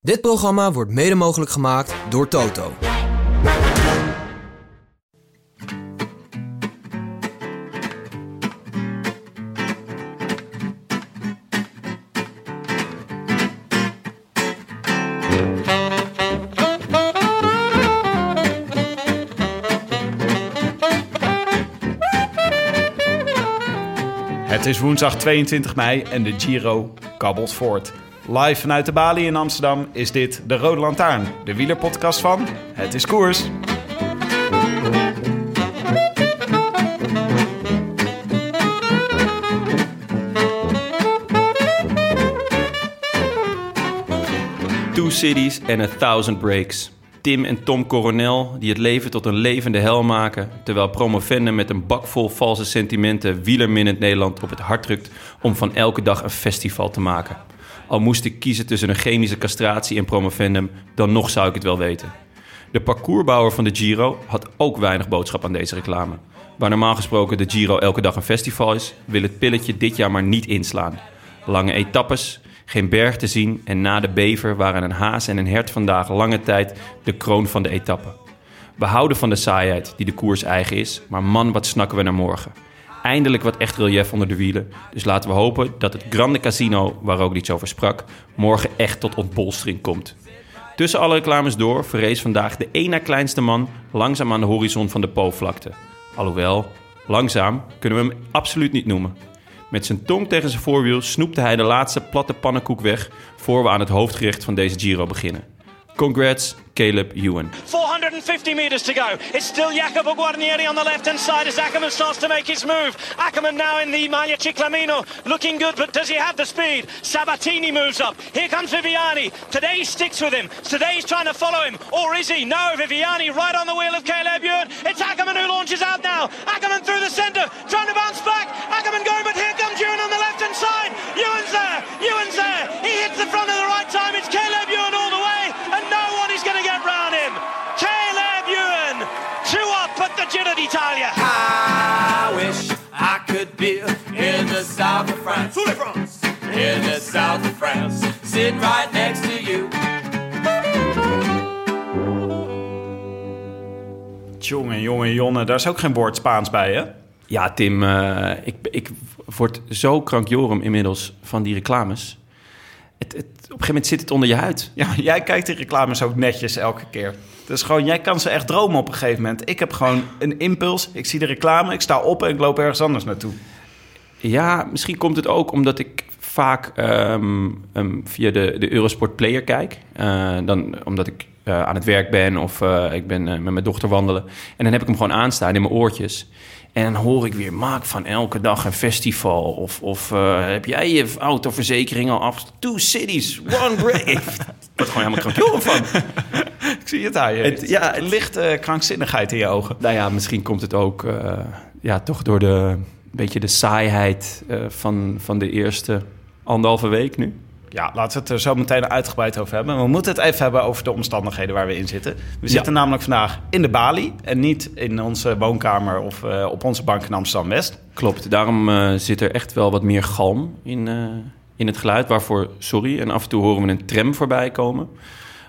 Dit programma wordt mede mogelijk gemaakt door Toto. Het is woensdag 22 mei en de Giro kabbelt voort. Live vanuit de Bali in Amsterdam is dit de Rode Lantaarn, de wielerpodcast van Het is Koers. Two cities and a thousand breaks. Tim en Tom Coronel die het leven tot een levende hel maken... terwijl promovenden met een bak vol valse sentimenten... wielerminnend Nederland op het hart drukt om van elke dag een festival te maken. Al moest ik kiezen tussen een chemische castratie en promovendum... dan nog zou ik het wel weten. De parcoursbouwer van de Giro had ook weinig boodschap aan deze reclame. Waar normaal gesproken de Giro elke dag een festival is... wil het pilletje dit jaar maar niet inslaan. Lange etappes, geen berg te zien en na de bever waren een haas en een hert vandaag lange tijd de kroon van de etappe. We houden van de saaiheid die de koers eigen is, maar man wat snakken we naar morgen. Eindelijk wat echt relief onder de wielen, dus laten we hopen dat het Grande Casino, waar ook iets over sprak, morgen echt tot ontbolstering komt. Tussen alle reclames door verrees vandaag de één na kleinste man langzaam aan de horizon van de Po-vlakte. Alhoewel, langzaam kunnen we hem absoluut niet noemen. Met zijn tong tegen zijn voorwiel snoepte hij de laatste platte pannenkoek weg voor we aan het hoofdgerecht van deze Giro beginnen. Congrats, Caleb Ewan. 450 meters to go. It's still Jacopo Guarnieri on the left-hand side as Ackerman starts to make his move. Ackerman now in the Maglia Ciclamino, looking good, but does he have the speed? Sabatini moves up. Here comes Viviani. Today he sticks with him. Today he's trying to follow him. Or is he? No, Viviani right on the wheel of Caleb Ewan. It's Ackerman who launches out now. Ackerman through the centre, trying to bounce back. Ackerman going, but here south of France. In the south of France, sitting right next to you. Jongen, jongen, Jonne, daar is ook geen woord Spaans bij, hè? Ja, Tim, eh, ik, ik word zo krankjorum inmiddels van die reclames. Het, het, op een gegeven moment zit het onder je huid. Ja, jij kijkt die reclames ook netjes elke keer. Dus gewoon, jij kan ze echt dromen op een gegeven moment. Ik heb gewoon een impuls, ik zie de reclame, ik sta op en ik loop ergens anders naartoe. Ja, misschien komt het ook omdat ik vaak ehm, ehm, via de, de Eurosport Player kijk. Eh, dan, omdat ik eh, aan het werk ben of eh, ik ben met mijn dochter wandelen. En dan heb ik hem gewoon aanstaan in mijn oortjes. En dan hoor ik weer, maak van elke dag een festival. Of, of heb jij je autoverzekering al af? Two cities, one break. Ik word gewoon helemaal krankjoren van. Ik zie het aan je. Het- ja, het- lichte krankzinnigheid in je ogen. Nou ja, misschien komt het ook ja, toch door de beetje de saaiheid eh, van, van de eerste anderhalve week nu. Ja, laten we het er zo meteen uitgebreid over hebben. We moeten het even hebben over de omstandigheden waar we in zitten. We zitten namelijk vandaag in de Bali en niet in onze woonkamer of eh, op onze bank in Amsterdam-West. Klopt, daarom eh, zit er echt wel wat meer galm in, in het geluid. Waarvoor, sorry, en af en toe horen we een tram voorbij komen.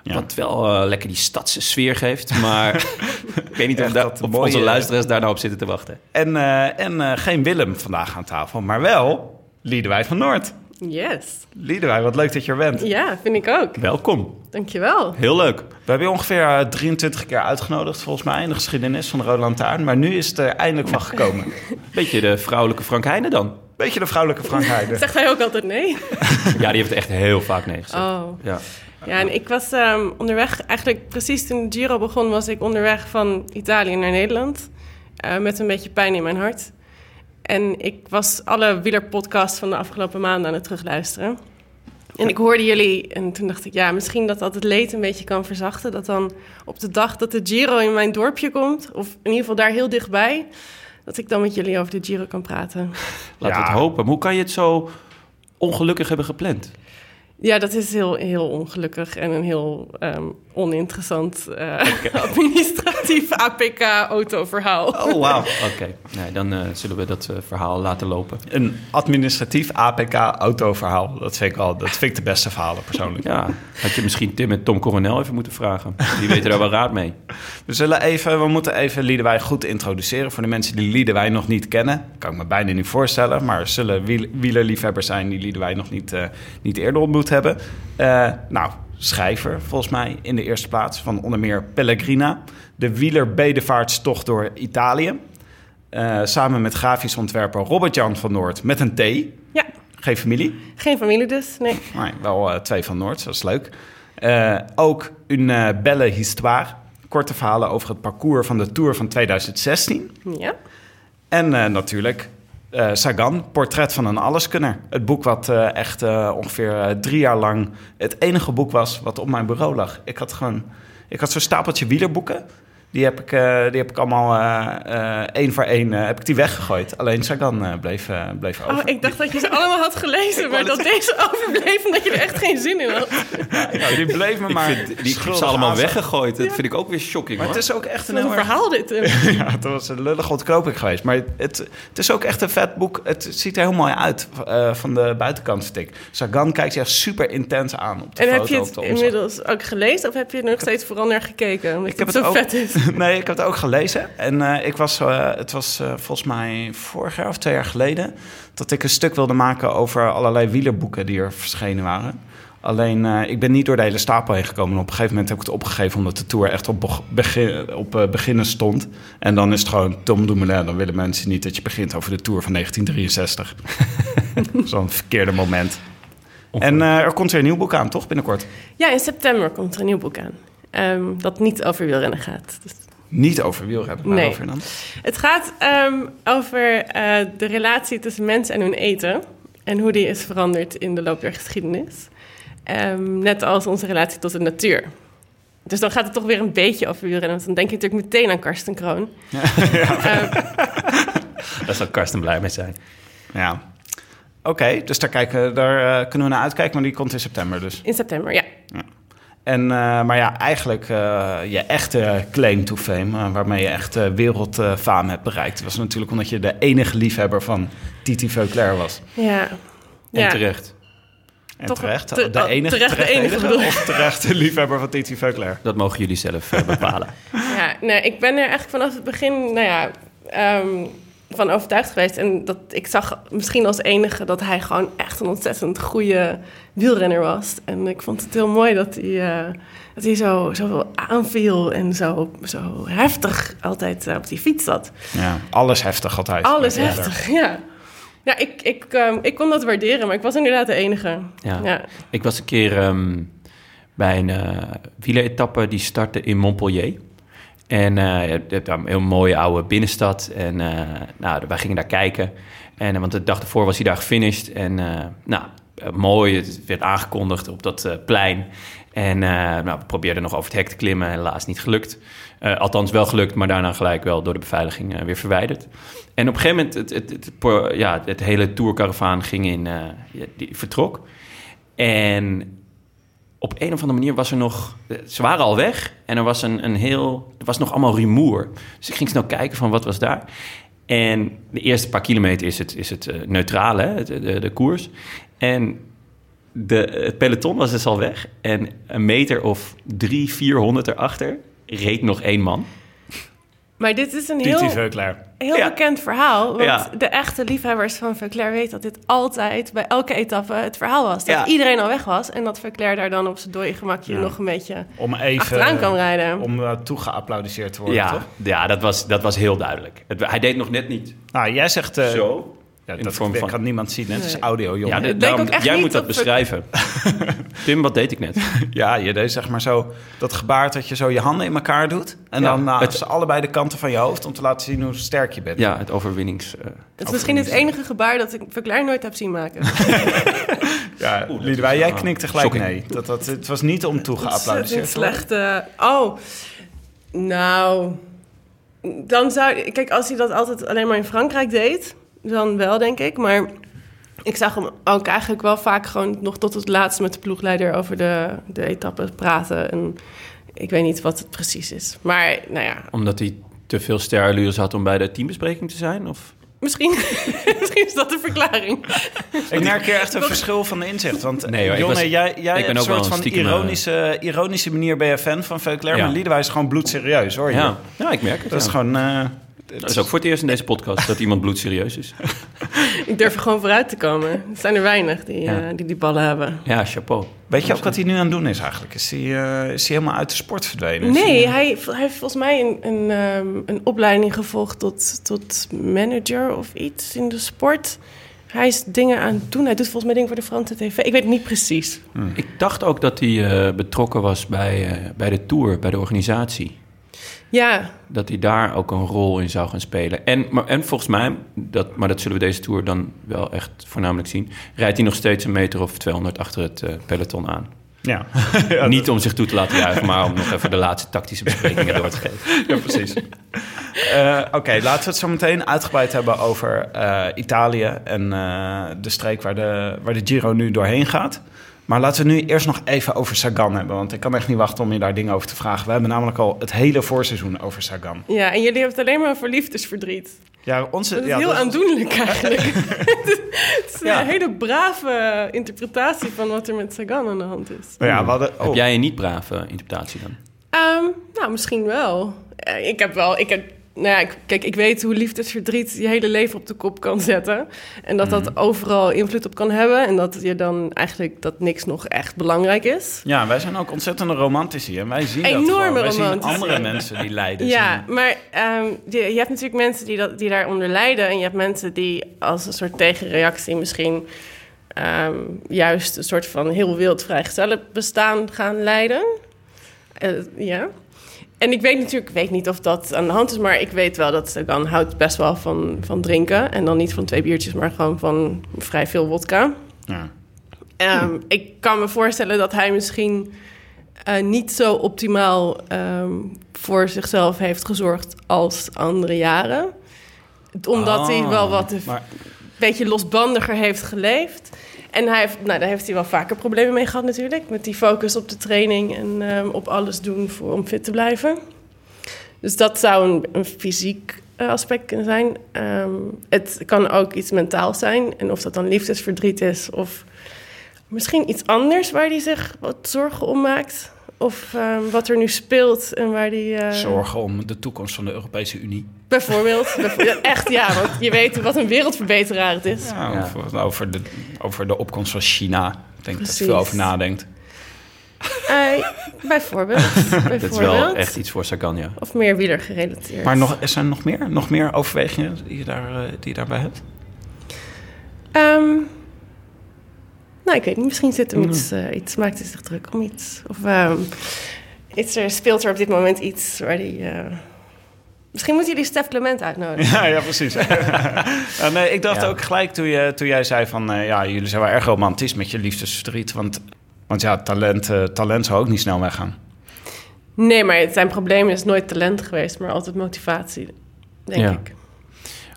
Ja. Wat wel eh, lekker die stadse sfeer geeft. Maar ik weet niet of, daar, dat of mooie- onze luisteraars daar nou op zitten te wachten. En, eh, en eh, geen Willem vandaag aan tafel, maar wel Liedewij van Noord. Yes. Liedewij, wat leuk dat je er bent. Ja, vind ik ook. Welkom, Dankjewel. heel leuk. We hebben je ongeveer eh, 23 keer uitgenodigd, volgens mij, in de geschiedenis van de Rode Lantaarn. Maar nu is het er eindelijk van gekomen. Beetje de vrouwelijke Frank Heijnen dan. Beetje de vrouwelijke Frank Heijden. Zegt hij ook altijd nee? Ja, die heeft echt heel vaak nee gezegd. Oh. Ja. Ja, en ik was ehm, onderweg, eigenlijk precies toen de Giro begon, was ik onderweg van Italië naar Nederland. eh, met een beetje pijn in mijn hart. En ik was alle wielerpodcasts van de afgelopen maanden aan het terugluisteren. En ik hoorde jullie en toen dacht ik, ja, misschien dat dat het leed een beetje kan verzachten. Dat dan op de dag dat de Giro in mijn dorpje komt, of in ieder geval daar heel dichtbij, dat ik dan met jullie over de Giro kan praten. Laten we Ja. het hopen. Maar hoe kan je het zo ongelukkig hebben gepland? Ja, dat is heel, heel ongelukkig en een heel ehm, oninteressant eh, administratief APK-autoverhaal. Oh, wauw. Oké, nee, dan eh, zullen we dat eh, verhaal laten lopen. Een administratief APK-autoverhaal. Dat vind ik wel, dat vind ik de beste verhalen persoonlijk. Ja, had je misschien Tim en Tom Coronel even moeten vragen. Die weten daar wel raad mee. We, zullen even, we moeten even Liedewij goed introduceren. Voor de mensen die Liedewij nog niet kennen. Kan ik me bijna niet voorstellen. Maar er zullen wiel, wielerliefhebbers zijn die Liedewij nog niet, eh, niet eerder ontmoet hebben. Eh, nou, schrijver volgens mij in de eerste plaats. Van onder meer Pellegrina. De wielerbedevaartstocht door Italië. Eh, samen met grafisch ontwerper Robert-Jan van Noord met een T. Ja, Geen familie. geen familie dus, nee. Nee, wel eh, twee van Noord, dat is leuk. Ook een belle histoire. Korte verhalen over het parcours van de Tour van 2016. Ja. En natuurlijk eh, Sagan, Portret van een Alleskunner. Het boek wat eh, echt eh, ongeveer drie jaar lang het enige boek was wat op mijn bureau lag. Ik had gewoon, ik had zo'n stapeltje wielerboeken. Die heb ik, eh, die heb ik allemaal eh, eh, één voor één eh, heb ik die weggegooid. Alleen Sagan bleef, bleef over. Oh, ik dacht dat je ze allemaal had gelezen, maar dat deze overbleef omdat je er echt geen zin in had. Ja, die bleef me Ik maar vind, die heb ze allemaal aanzien. weggegooid. Dat vind ik ook weer shocking, Maar hoor. het is ook echt een heel erg... verhaal dit. Ja, het was een lullig ontknoping geweest. Maar het, het is ook echt een vet boek. Het ziet er heel mooi uit eh, van de buitenkant, vind ik. Sagan kijkt je echt super intens aan op de En foto. heb je het inmiddels ook gelezen of heb je er nog steeds vooral naar gekeken? Omdat Ik heb het het zo ook- vet is. Nee, ik heb het ook gelezen. En eh, ik was, eh, het was eh, volgens mij vorig jaar of twee jaar geleden... dat ik een stuk wilde maken over allerlei wielerboeken die er verschenen waren. Alleen, eh, ik ben niet door de hele stapel heen gekomen. En op een gegeven moment heb ik het opgegeven... omdat de Tour echt op, beg- begin, op eh, beginnen stond. En dan is het gewoon Tom Dumoulin. Dan willen mensen niet dat je begint over de Tour van 1963. Zo'n verkeerde moment. En eh, er komt weer een nieuw boek aan, toch? Binnenkort. Ja, in september komt er een nieuw boek aan. Ehm, dat niet over wielrennen gaat. Dus Niet over wielrennen, maar Nee. over dan. het gaat ehm, over eh, de relatie tussen mensen en hun eten. En hoe die is veranderd in de loop der geschiedenis. Ehm, net als onze relatie tot de natuur. Dus dan gaat het toch weer een beetje over wielrennen. Want dan denk je natuurlijk meteen aan Karsten Kroon. Ehm, Daar zal Karsten blij mee zijn. Ja. Oké, dus daar, kijken, daar eh, kunnen we naar uitkijken, maar die komt in september dus. in september, ja. En, eh, maar ja, eigenlijk eh, je echte claim to fame, eh, waarmee je echt eh, wereldfaam hebt bereikt, was natuurlijk omdat je de enige liefhebber van Titi Veuclair was. Ja. En ja. terecht. En Toch- terecht, te- de oh, enige, terecht de enige, enige bedoel je? of terecht de liefhebber van Titi Veuclair. Dat mogen jullie zelf bepalen. Ja, nee, ik ben er eigenlijk vanaf het begin, nou ja, ehm, van overtuigd geweest. En dat ik zag misschien als enige dat hij gewoon echt een ontzettend goede wielrenner was. En ik vond het heel mooi dat hij, eh, dat hij zo, zo aanviel en zo, zo heftig altijd eh, op die fiets zat. Ja, alles heftig altijd. Alles Met Veuclair. heftig, ja. Ja, ik, ik, ehm, ik kon dat waarderen, maar ik was inderdaad de enige. Ja. Ja. Ik was een keer ehm, bij een uh, wieleretappe die startte in Montpellier. En uh, je hebt daar een heel mooie oude binnenstad. En uh, nou, wij gingen daar kijken. En, uh, want de dag ervoor was hij daar gefinished. En nou, mooi, het werd aangekondigd op dat plein. En nou, we probeerden nog over het hek te klimmen, helaas niet gelukt. Althans wel gelukt, maar daarna gelijk wel door de beveiliging weer verwijderd. En op een gegeven moment, het, het, ja, het hele tourcaravaan ging in, die vertrok. En op een of andere manier was er nog... Ze waren al weg en er was een, een heel... Er was nog allemaal rumoer. Dus ik ging snel kijken van wat was daar. En de eerste paar kilometer is het, is het uh, neutrale, de, de, de koers. En de, het peloton was dus al weg. En een meter of drie, vierhonderd erachter reed nog één man. Maar dit is een heel, Veuclair. heel Ja. bekend verhaal. Want Ja. de echte liefhebbers van Veuclair weten dat dit altijd bij elke etappe het verhaal was. Dat Ja. iedereen al weg was en dat Veuclair daar dan op zijn dode gemakje Ja. nog een beetje Om even achteraan kan rijden. om uh, toegeapplaudiseerd te worden, Ja, toch? ja dat, was, dat was heel duidelijk. Het, hij deed nog net niet Nou, jij zegt... eh, zo. Ja, in dat de vorm kan van... niemand zien. hè. Het is audio, jongen. Ja, Ja, daarom- jij moet dat beschrijven. Tim, wat deed ik net? je deed zeg maar zo dat gebaar dat je zo je handen in elkaar doet. En Ja, dan naar het- allebei de kanten van je hoofd om te laten zien hoe sterk je bent. Ja, het overwinnings... eh, Het is misschien het enige gebaar dat ik Verklaar nooit heb zien maken. Ja, Oeh, Liedewij, jij ah, knikte gelijk shocking. nee. Dat, dat, het was niet om te worden. slechte... Oh, nou... Dan zou... Kijk, als hij dat altijd alleen maar in Frankrijk deed... dan wel, denk ik. Maar ik zag hem ook eigenlijk wel vaak gewoon nog tot het laatst... met de ploegleider over de, de etappe praten. En ik weet niet wat het precies is. Maar, nou ja... Omdat hij te veel sterallures had om bij de teambespreking te zijn? Of? Misschien, misschien is dat de verklaring. Ik merk hier echt een verschil van de inzicht. Want Nee, hoor, ik Jonne, was- jij, jij ik ben hebt een soort van stiekem, eh, ironische, ironische manier ben je fan van Veuclair. Ja. Maar Liedewij is gewoon bloedserieus, hoor je. Ja, ja ik merk het. Dat is gewoon... eh, Dat is ook voor het eerst in deze podcast dat iemand bloedserieus is. Ik durf er gewoon vooruit te komen. Er zijn er weinig die Ja. eh, die, die ballen hebben. Ja, chapeau. Weet je ook wat hij nu aan het doen is eigenlijk? Is hij, eh, is hij helemaal uit de sport verdwenen? Is Nee, hij- hij, hij heeft volgens mij een, een, ehm, een opleiding gevolgd tot, tot manager of iets in de sport. Hij is dingen aan het doen. Hij doet volgens mij dingen voor de Franse tv. Ik weet het niet precies. Ik dacht ook dat hij eh, betrokken was bij, eh, bij de tour, bij de organisatie. Ja, Dat hij daar ook een rol in zou gaan spelen. En, maar, en volgens mij, dat, maar dat zullen we deze tour dan wel echt voornamelijk zien... rijdt hij nog steeds een meter of 200 achter het eh, peloton aan. Ja. Niet om zich toe te laten juichen, maar om nog even de laatste tactische besprekingen door te geven. ja, precies. Eh, Oké, laten we het zo meteen uitgebreid hebben over eh, Italië en eh, de streek waar de, waar de Giro nu doorheen gaat. Maar laten we nu eerst nog even over Sagan hebben, want ik kan echt niet wachten om je daar dingen over te vragen. We hebben namelijk al het hele voorseizoen over Sagan. ja, en jullie hebben het alleen maar voor liefdesverdriet. Ja, onze, Dat is ja, heel dat is- aandoenlijk eigenlijk. het is Ja. een hele brave interpretatie van wat er met Sagan aan de hand is. Nou ja, we hadden, Heb oh, jij een niet brave interpretatie dan? Ehm, nou, misschien wel. Eh, Ik heb wel... Ik heb, nou ja, ik- kijk, ik weet hoe liefdesverdriet je hele leven op de kop kan zetten. En dat dat overal invloed op kan hebben. En dat je dan eigenlijk dat niks nog echt belangrijk is. Ja, wij zijn ook ontzettende romantici en wij zien dat Enorme gewoon. Wij zien andere mensen die lijden. Ja, maar ehm, je, je hebt natuurlijk mensen die, dat, die daaronder lijden. En je hebt mensen die als een soort tegenreactie misschien... ehm, juist een soort van heel wild vrijgezellen bestaan gaan leiden. Eh, ja. En ik weet natuurlijk ik weet niet of dat aan de hand is, maar ik weet wel dat Sagan houdt best wel van, van drinken. En dan niet van twee biertjes, maar gewoon van vrij veel wodka. Ja. Ehm, Ik kan me voorstellen dat hij misschien eh, niet zo optimaal ehm, voor zichzelf heeft gezorgd als andere jaren. Omdat hij Oh, wel wat een beetje losbandiger heeft geleefd. En hij heeft, nou, daar heeft hij wel vaker problemen mee gehad natuurlijk. Met die focus op de training en ehm, op alles doen voor, om fit te blijven. Dus dat zou een, een fysiek eh, aspect kunnen zijn. Ehm, het kan ook iets mentaal zijn. En of dat dan liefdesverdriet is of misschien iets anders waar hij zich wat zorgen om maakt. Of ehm, wat er nu speelt en waar hij... eh, Zorgen om de toekomst van de Europese Unie. Bijvoorbeeld. bijvoorbeeld. Echt, ja. Want je weet wat een wereldverbeteraar het is. Ja, Ja. Over, over, de, over de opkomst van China. Ik denk dat Precies. je veel over nadenkt. Eh, bijvoorbeeld. bijvoorbeeld. Dat is wel echt iets voor Sagan, ja. Of meer wieler gerelateerd. Maar nog, is er nog meer, nog meer overwegingen die je, daar, eh, die je daarbij hebt? Ehm, nou, ik weet niet. Misschien zit Hmm. hem iets, eh, iets... Maakt hij zich druk om iets? Of ehm, is er, speelt er op dit moment iets waar hij... eh, Misschien moeten jullie Stef Clement uitnodigen. Ja, ja precies. Ja, nee, ik dacht Ja. ook gelijk toen, je, toen jij zei van... eh, ja, jullie zijn wel erg romantisch met je liefdesverdriet. Want, want ja, talent, eh, talent zou ook niet snel weggaan. Nee, maar zijn probleem is nooit talent geweest, maar altijd motivatie, denk Ja. ik.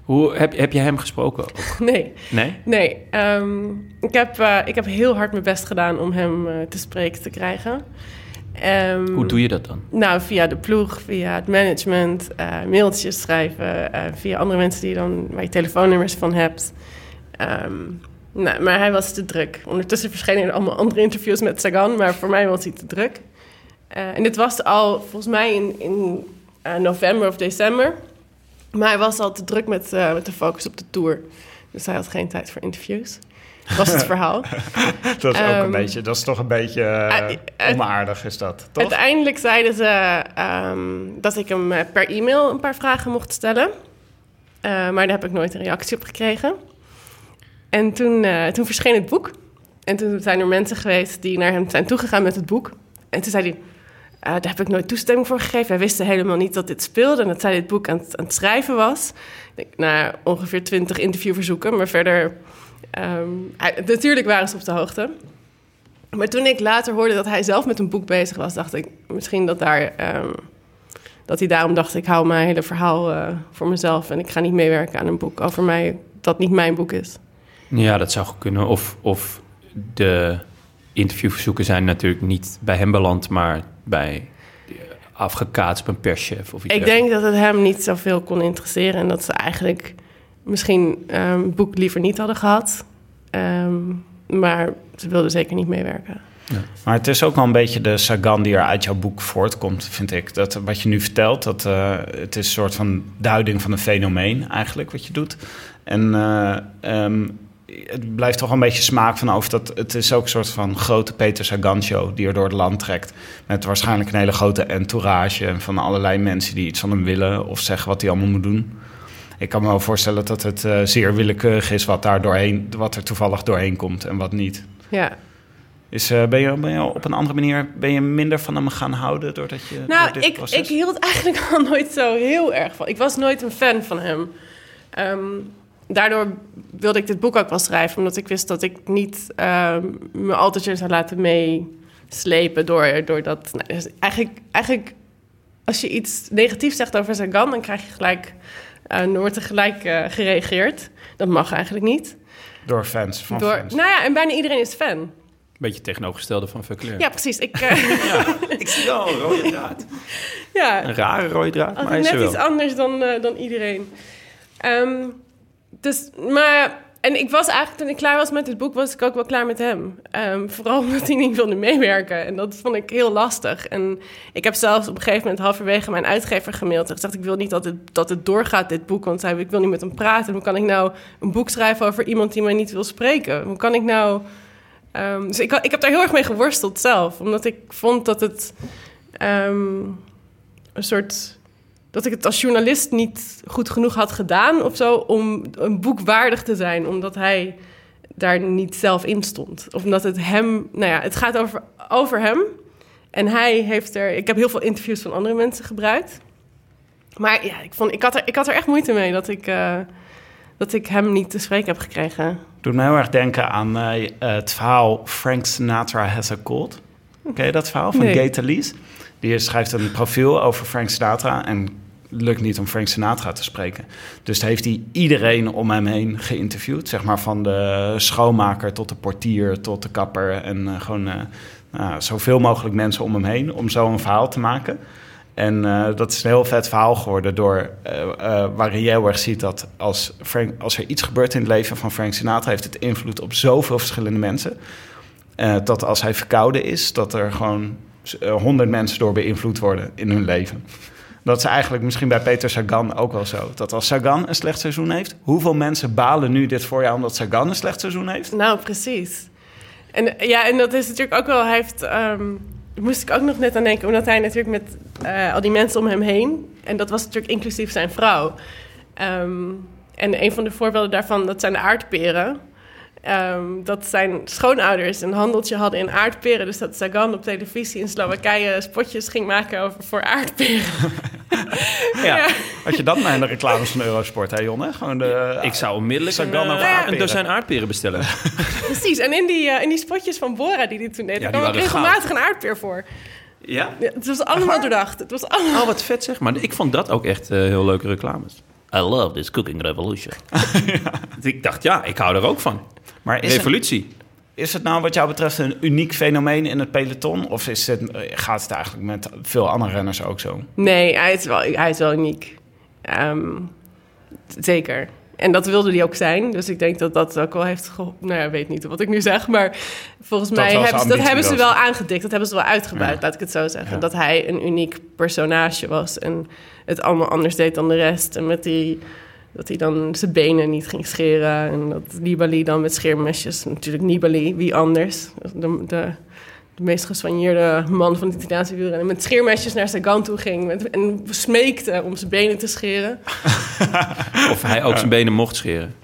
Hoe, heb, heb je hem gesproken? Nee, Nee? nee. ehm, ik, heb, eh, ik heb heel hard mijn best gedaan om hem eh, te spreken te krijgen. Ehm, Hoe doe je dat dan? Nou, via de ploeg, via het management, eh, mailtjes schrijven, eh, via andere mensen die dan, waar je telefoonnummers van hebt. Ehm, nou, maar hij was te druk. Ondertussen verschenen er allemaal andere interviews met Sagan, maar voor mij was hij te druk. Eh, en dit was al volgens mij in, in november of december. Maar hij was al te druk met, met de focus op de tour. Dus hij had geen tijd voor interviews. Dat was het verhaal. Dat is ook een Ehm, beetje... Dat is toch een beetje eh, eh, onaardig, is dat, toch? Uiteindelijk zeiden ze ehm, dat ik hem eh, per e-mail een paar vragen mocht stellen. Maar daar heb ik nooit een reactie op gekregen. En toen, toen verscheen het boek. En toen zijn er mensen geweest die naar hem zijn toegegaan met het boek. En toen zei hij, daar heb ik nooit toestemming voor gegeven. Wij wisten helemaal niet dat dit speelde en dat zij dit boek aan het, aan het schrijven was. Ik denk, nou, ongeveer twintig interviewverzoeken, maar verder... ehm, hij- natuurlijk waren ze op de hoogte. Maar toen ik later hoorde dat hij zelf met een boek bezig was, dacht ik misschien dat, daar, ehm, dat hij daarom dacht: ik hou mijn hele verhaal eh, voor mezelf en ik ga niet meewerken aan een boek over mij dat niet mijn boek is. Ja, dat zou kunnen. Of, of de interviewverzoeken zijn natuurlijk niet bij hem beland, maar bij eh, afgekaatst op een perschef of iets Ik denk dat het hem niet zoveel kon interesseren en dat ze eigenlijk misschien ehm, het boek liever niet hadden gehad. Ehm, maar ze wilden zeker niet meewerken. Maar het is ook wel een beetje de Sagan die er uit jouw boek voortkomt, vind ik. Dat, wat je nu vertelt, dat, eh, het is een soort van duiding van een fenomeen eigenlijk, wat je doet. En eh, ehm, het blijft toch een beetje smaak van over dat het is ook een soort van grote Peter Sagan-show die er door het land trekt. Met waarschijnlijk een hele grote entourage van allerlei mensen die iets van hem willen of zeggen wat hij allemaal moet doen. Ik kan me wel voorstellen dat het eh, zeer willekeurig is wat, daar doorheen, wat er toevallig doorheen komt en wat niet. Ja. Is, eh, ben, je, ben je op een andere manier ben je minder van hem gaan houden doordat je Nou, ik, proces? ik hield eigenlijk al nooit zo heel erg van. Ik was nooit een fan van hem. Ehm, daardoor wilde ik dit boek ook wel schrijven, omdat ik wist dat ik niet ehm, me altijd zou laten meeslepen door, door dat. nou, dus eigenlijk, eigenlijk, als je iets negatiefs zegt over Sagan, dan krijg je gelijk. Eh, dan wordt er gelijk eh, gereageerd. Dat mag eigenlijk niet. Door fans, van Door, fans. nou ja, en bijna iedereen is fan. Beetje tegenovergestelde van Verclair. Ja, precies. Ik, eh, Ik zie wel een rode draad. ja, Een rare rode draad, maar hij Altijd is er net iets anders dan, eh, dan iedereen. Ehm, dus, maar... En ik was eigenlijk, toen ik klaar was met het boek, was ik ook wel klaar met hem. Ehm, vooral omdat hij niet wilde meewerken. En dat vond ik heel lastig. En ik heb zelfs op een gegeven moment halverwege mijn uitgever gemaild. En gezegd, ik wil niet dat het, dat het doorgaat, dit boek. Want hij, ik wil niet met hem praten. Hoe kan ik nou een boek schrijven over iemand die mij niet wil spreken? Hoe kan ik nou... Ehm, dus ik, ik heb daar heel erg mee geworsteld zelf. Omdat ik vond dat het ehm, een soort dat ik het als journalist niet goed genoeg had gedaan of zo om een boek waardig te zijn, omdat hij daar niet zelf in stond. Of omdat het hem, nou ja, het gaat over, over hem. En hij heeft er, ik heb heel veel interviews van andere mensen gebruikt. Maar ja, ik, vond, ik, had, er, ik had er echt moeite mee dat ik, eh, dat ik hem niet te spreken heb gekregen. Doet me heel erg denken aan eh, het verhaal Frank Sinatra Has a Cold. Ken je dat verhaal van Nee. Gay Talese? Die schrijft een profiel over Frank Sinatra en lukt niet om Frank Sinatra te spreken. Dus heeft hij iedereen om hem heen geïnterviewd. Zeg maar van de schoonmaker tot de portier tot de kapper. En eh, gewoon eh, nou, zoveel mogelijk mensen om hem heen om zo een verhaal te maken. En eh, dat is een heel vet verhaal geworden door, waarin je heel erg ziet dat als, Frank, als er iets gebeurt in het leven van Frank Sinatra, heeft het invloed op zoveel verschillende mensen. Dat als hij verkouden is, dat er gewoon honderd mensen door beïnvloed worden in hun leven. Dat is eigenlijk misschien bij Peter Sagan ook wel zo. Dat als Sagan een slecht seizoen heeft, hoeveel mensen balen nu dit voorjaar omdat Sagan een slecht seizoen heeft? Nou, precies. En ja, en dat is natuurlijk ook wel, hij heeft, daar moest ik ook nog net aan denken, omdat hij natuurlijk met eh, al die mensen om hem heen, en dat was natuurlijk inclusief zijn vrouw. Ehm, en een van de voorbeelden daarvan, dat zijn de aardperen. Ehm, dat zijn schoonouders een handeltje hadden in aardperen. Dus dat Sagan op televisie in Slowakije spotjes ging maken over voor aardperen. Ja. Ja. Had je dat maar in de reclames van Eurosport, hè Jonne? Gewoon de, Ik zou onmiddellijk een, over een aardperen. dozijn aardperen bestellen. Precies, en in die, eh, in die spotjes van Bora die hij toen deed, Ja, daar die kwam waren regelmatig een aardpeer voor. Ja? Ja, het was allemaal doordacht. Het was allemaal... Oh, wat vet zeg. Maar ik vond dat ook echt eh, heel leuke reclames. I love this cooking revolution. Ik dacht, ja, ik hou er ook van. Maar is Revolutie. Is het nou wat jou betreft een uniek fenomeen in het peloton? Of is het, gaat het eigenlijk met veel andere renners ook zo? Nee, hij is wel, hij is wel uniek. Ehm, zeker. En dat wilde hij ook zijn. Dus ik denk dat dat ook wel heeft geholpen. Nou ja, ik weet niet wat ik nu zeg. Maar volgens Dat mij hebben ze, dat hebben ze wel aangedikt. Dat hebben ze wel uitgebuit, Ja. laat ik het zo zeggen. Ja. Dat hij een uniek personage was. En het allemaal anders deed dan de rest. En met die... Dat hij dan zijn benen niet ging scheren. En dat Nibali dan met scheermesjes. Natuurlijk Nibali, wie anders? De, de, de meest gesoigneerde man van het Italiaanse wielrennen. Met scheermesjes naar Sagan toe ging. Met, en smeekte om zijn benen te scheren. Of hij ook zijn benen mocht scheren.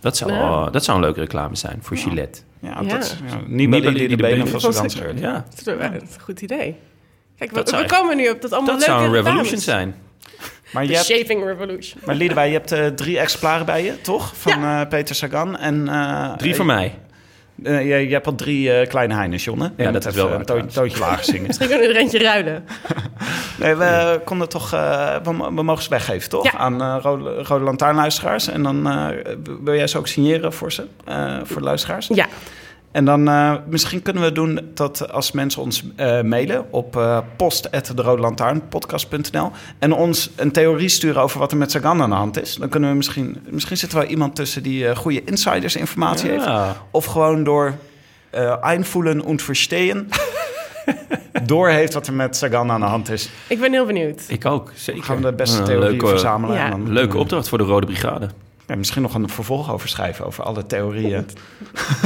Dat zou, Ja. dat zou een leuke reclame zijn voor Gillette. Ja, Ja. dat is ja, Nibali die de benen van Sagan scheurt. Ja, Dat is een goed idee. Kijk, we, Dat we komen nu op dat allemaal dat leuke zou een revolution reclames. zijn. Maar je De hebt, shaving revolution. maar Liedewij, je hebt eh, drie exemplaren bij je, toch? Van eh, Peter Sagan. En, eh, Drie van mij. eh, je, je hebt al drie eh, kleine Heines? Je Ja, dat is wel een to- toontje lager zingen. Misschien kunnen we er eentje ruilen. Nee, we konden toch... eh, we, we mogen ze weggeven, toch? Ja. Aan eh, Rode, Rode Lantaarnluisteraars. En dan eh, wil jij ze ook signeren voor ze, eh, voor de luisteraars. Ja, En dan eh, misschien kunnen we doen dat als mensen ons eh, mailen op uh, post.derodelantaarnpodcast.nl en ons een theorie sturen over wat er met Sagan aan de hand is. Dan kunnen we misschien... Misschien zit er wel iemand tussen die eh, goede insidersinformatie heeft. Ja. Of gewoon door eh einvoelen und verstehen... door heeft wat er met Sagan aan de hand is. ik ben heel benieuwd. Ik ook, zeker. Gaan we de beste theorie leuke, verzamelen. ja. en dan Leuke opdracht voor de Rode Brigade. Ja, misschien nog een vervolg over schrijven over alle theorieën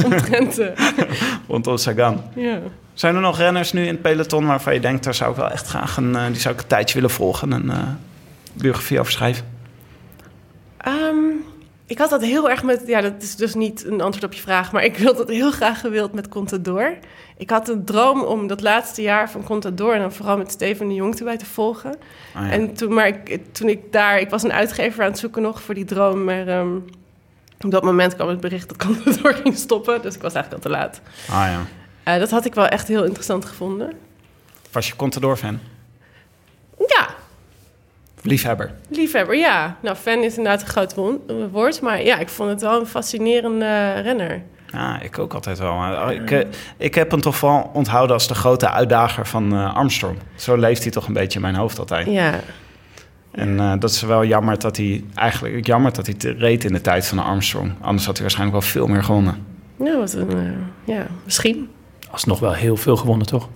Omtrent, eh, rondom Sagan. ja. Zijn er nog renners nu in het peloton waarvan je denkt, daar zou ik wel echt graag een, eh, die zou ik een tijdje willen volgen en een eh, biografie over schrijven? Ehm, ik had dat heel erg met... Ja, dat is dus niet een antwoord op je vraag... maar ik had dat heel graag gewild met Contador. Ik had een droom om dat laatste jaar van Contador... en dan vooral met Steven de Jong erbij te volgen. Ah, ja. En toen, maar ik, toen ik daar... Ik was een uitgever aan het zoeken nog voor die droom... maar ehm, op dat moment kwam het bericht dat Contador ging stoppen... dus ik was eigenlijk al te laat. ah ja. Eh, dat had ik wel echt heel interessant gevonden. Was je Contador-fan? Ja, Liefhebber? liefhebber, ja. Nou, fan is inderdaad een groot wo- woord... maar ja, ik vond het wel een fascinerende renner. Ja, ik ook altijd wel. Maar oh, ik, eh, ik heb hem toch wel onthouden als de grote uitdager van eh, Armstrong. Zo leeft hij toch een beetje in mijn hoofd altijd. Ja, En eh, dat is wel jammer dat hij eigenlijk jammer dat hij te- reed in de tijd van Armstrong. Anders had hij waarschijnlijk wel veel meer gewonnen. nou, wat een... ja, misschien. Alsnog wel heel veel gewonnen, toch?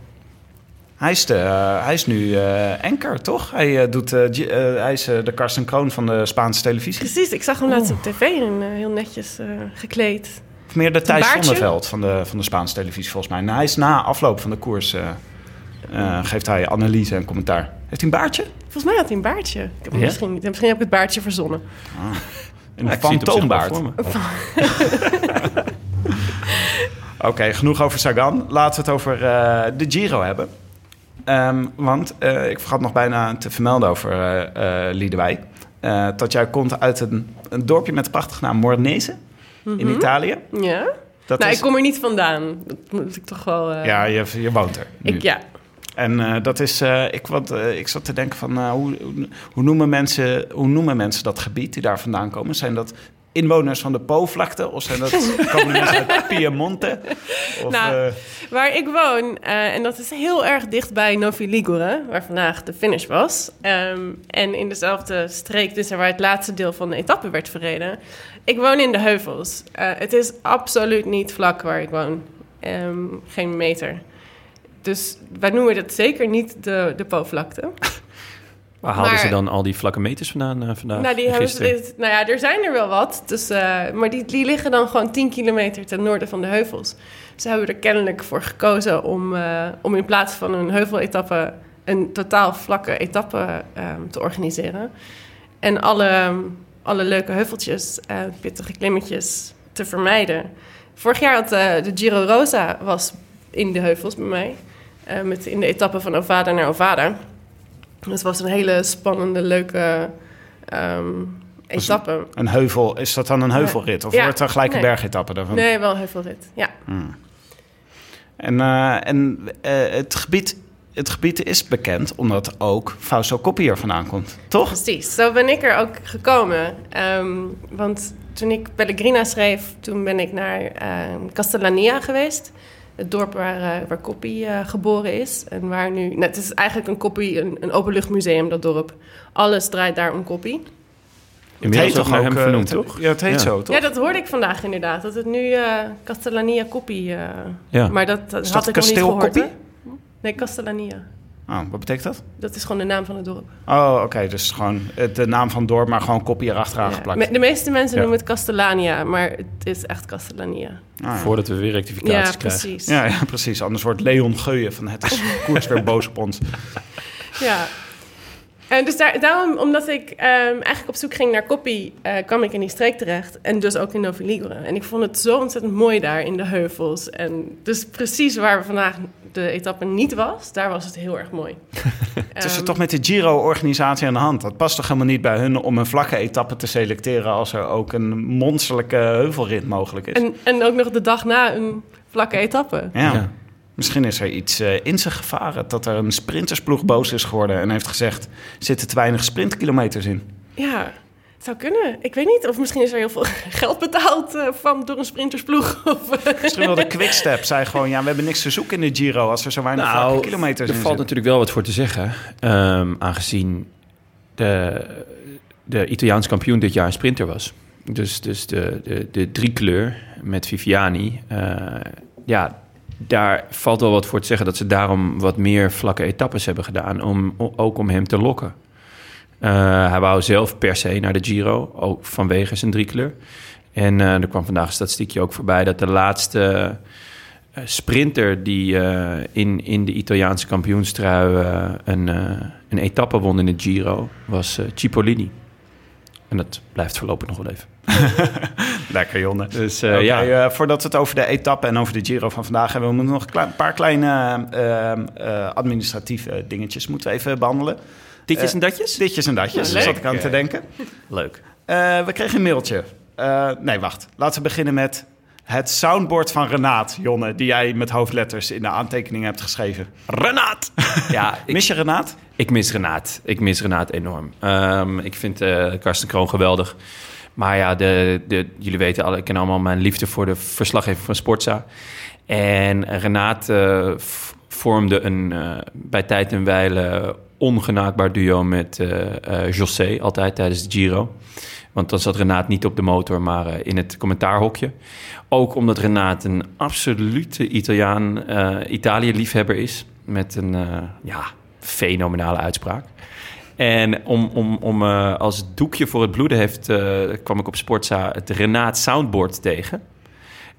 Hij is, de, eh, hij is nu eh anchor, toch? Hij, eh, doet, hij is de Karsten Kroon van de Spaanse televisie. Precies, ik zag hem laatst op tv en heel netjes eh, gekleed. Of meer de Thijs baardje? Zonneveld van de, van de Spaanse televisie, volgens mij. Nou, hij is na afloop van de koers... eh, eh, geeft hij analyse en commentaar. Heeft hij een baardje? Volgens mij had hij een baardje. Ik heb hem Ja? misschien niet. Misschien heb ik het baardje verzonnen. Een Ja, zich wel fantoombaard. Oké, genoeg over Sagan. Laten we het over eh, de Giro hebben. Ehm, want eh, ik vergat nog bijna te vermelden over Liedewij. Eh, dat jij komt uit een, een dorpje met de prachtige naam Mornese in Italië. Ja? Dat nou, is, ik kom er niet vandaan. Dat moet ik toch wel... eh, Ja, je, je woont er. nu. ik, ja. En eh, dat is, ik, eh, ik zat te denken van, hoe, hoe, hoe noemen mensen, hoe noemen mensen dat gebied die daar vandaan komen? Zijn dat inwoners van de Po-vlakte of zijn dat, komen die mensen uit Piemonte? Of, Nou, eh, Waar ik woon, eh, en dat is heel erg dicht bij Novi Ligure, waar vandaag de finish was. Ehm, en in dezelfde streek, dus waar het laatste deel van de etappe werd verreden. Ik woon in de heuvels. Eh, het is absoluut niet vlak waar ik woon. Ehm, geen meter. Dus wij noemen dat zeker niet de, de Po-vlakte. Waar haalden Maar- ze dan al die vlakke meters vandaan eh, vandaag? Nou, die en hebben ze, nou ja, er zijn er wel wat. Dus, eh, maar die, die liggen dan gewoon 10 kilometer ten noorden van de heuvels. Ze hebben er kennelijk voor gekozen om, eh, om in plaats van een heuveletappe... een totaal vlakke etappe ehm, te organiseren. En alle, alle leuke heuveltjes, pittige klimmetjes te vermijden. Vorig jaar had de Giro Rosa was in de heuvels bij mij. met in de etappe van Ovada naar Ovada. Het was een hele spannende, leuke ehm etappe. een heuvel, is dat dan een heuvelrit? Of Ja. wordt er gelijk een Nee. bergetappe daarvan? Nee, wel een heuvelrit. Ja. En, eh, en eh, het, gebied, het gebied is bekend omdat ook Fausto Coppi er vandaan komt, toch? Precies, zo ben ik er ook gekomen. Ehm, want toen ik Pellegrina schreef, toen ben ik naar ehm, Castellania geweest. Het dorp waar, eh waar Coppi eh, geboren is. En waar nu, nou, het is eigenlijk een Coppi, een, een openluchtmuseum, dat dorp. Alles draait daar om Coppi. Inmiddels ook naar hem eh, vernoemd, het- toch? Ja, het heet Ja. zo, toch? Ja, dat hoorde ik vandaag inderdaad. Dat het nu eh, Castellania Coppi... eh Ja. Maar dat, dat had dat ik nog niet kasteel gehoord. Nee, Castellania. Oh, wat betekent dat? Dat is gewoon de naam van het dorp. Oh, oké, dus gewoon de naam van het dorp, maar gewoon Coppi erachteraan Ja. geplakt. De meeste mensen Ja. noemen het Castellania, maar het is echt Castellania. Ah, ja. Voordat we weer rectificaties Ja, krijgen. precies. Ja, ja, precies. Anders wordt Leon Geuyen van het is koers weer boos op ons. Ja. En dus daar, daarom, omdat ik ehm, eigenlijk op zoek ging naar koppie, eh, kwam ik in die streek terecht. En dus ook in Novi Ligure. En ik vond het zo ontzettend mooi daar in de heuvels. En dus precies waar we vandaag de etappe niet was, daar was het heel erg mooi. Het is toch met de Giro-organisatie aan de hand. Dat past toch helemaal niet bij hun om een vlakke etappe te selecteren... als er ook een monsterlijke heuvelrit mogelijk is. en, en ook nog de dag na een vlakke etappe. Ja. Ja. Misschien is er iets eh, in zich gevaren. Dat er een sprintersploeg boos is geworden en heeft gezegd... er zitten te weinig sprintkilometers in. Ja, het zou kunnen. Ik weet niet. Of misschien is er heel veel geld betaald eh, van, door een sprintersploeg. Of, eh, Misschien wel de Quickstep zei gewoon... ja, we hebben niks te zoeken in de Giro... als er zo weinig vlakke kilometers Nou, er in valt natuurlijk wel wat voor te zeggen. ehm, aangezien de, de Italiaanse kampioen dit jaar een sprinter was. Dus, dus de, de, de driekleur met Viviani. eh, ja, daar valt wel wat voor te zeggen dat ze daarom wat meer vlakke etappes hebben gedaan. Om, ook om hem te lokken. Eh, hij wou zelf per se naar de Giro, ook vanwege zijn driekleur. En eh, er kwam vandaag een statistiekje ook voorbij dat de laatste eh, sprinter die in, in de Italiaanse kampioenstrui een, een etappe won in de Giro was Cipollini. En dat blijft voorlopig nog wel even. Lekker, Jonne. Dus ja, voordat we het over de etappe en over de Giro van vandaag hebben... we moeten nog een paar kleine administratieve dingetjes moeten we even behandelen. Ditjes eh, en datjes? Ditjes en datjes, Ja, leuk. zat ik aan te denken. Leuk. Eh, we kregen een mailtje. Eh, nee, wacht. Laten we beginnen met het soundboard van Renaat, Jonne... die jij met hoofdletters in de aantekeningen hebt geschreven. Renaat! ja, ik, Mis je Renaat? ik mis Renaat. Ik mis Renaat enorm. Ehm, ik vind Karsten Kroon geweldig. Maar ja, de, de, jullie weten, alle, ik ken allemaal mijn liefde voor de verslaggever van Sportza. En Renaat vormde een, bij tijd en wijle ongenaakbaar duo met eh eh, José, altijd tijdens de Giro. Want dan zat Renaat niet op de motor, maar eh, in het commentaarhokje. Ook omdat Renaat een absolute Italiaan, Italië-liefhebber is. Met een ja, fenomenale uitspraak. En om, om, om als doekje voor het bloeden heeft, kwam ik op Sportza het Renaat Soundboard tegen.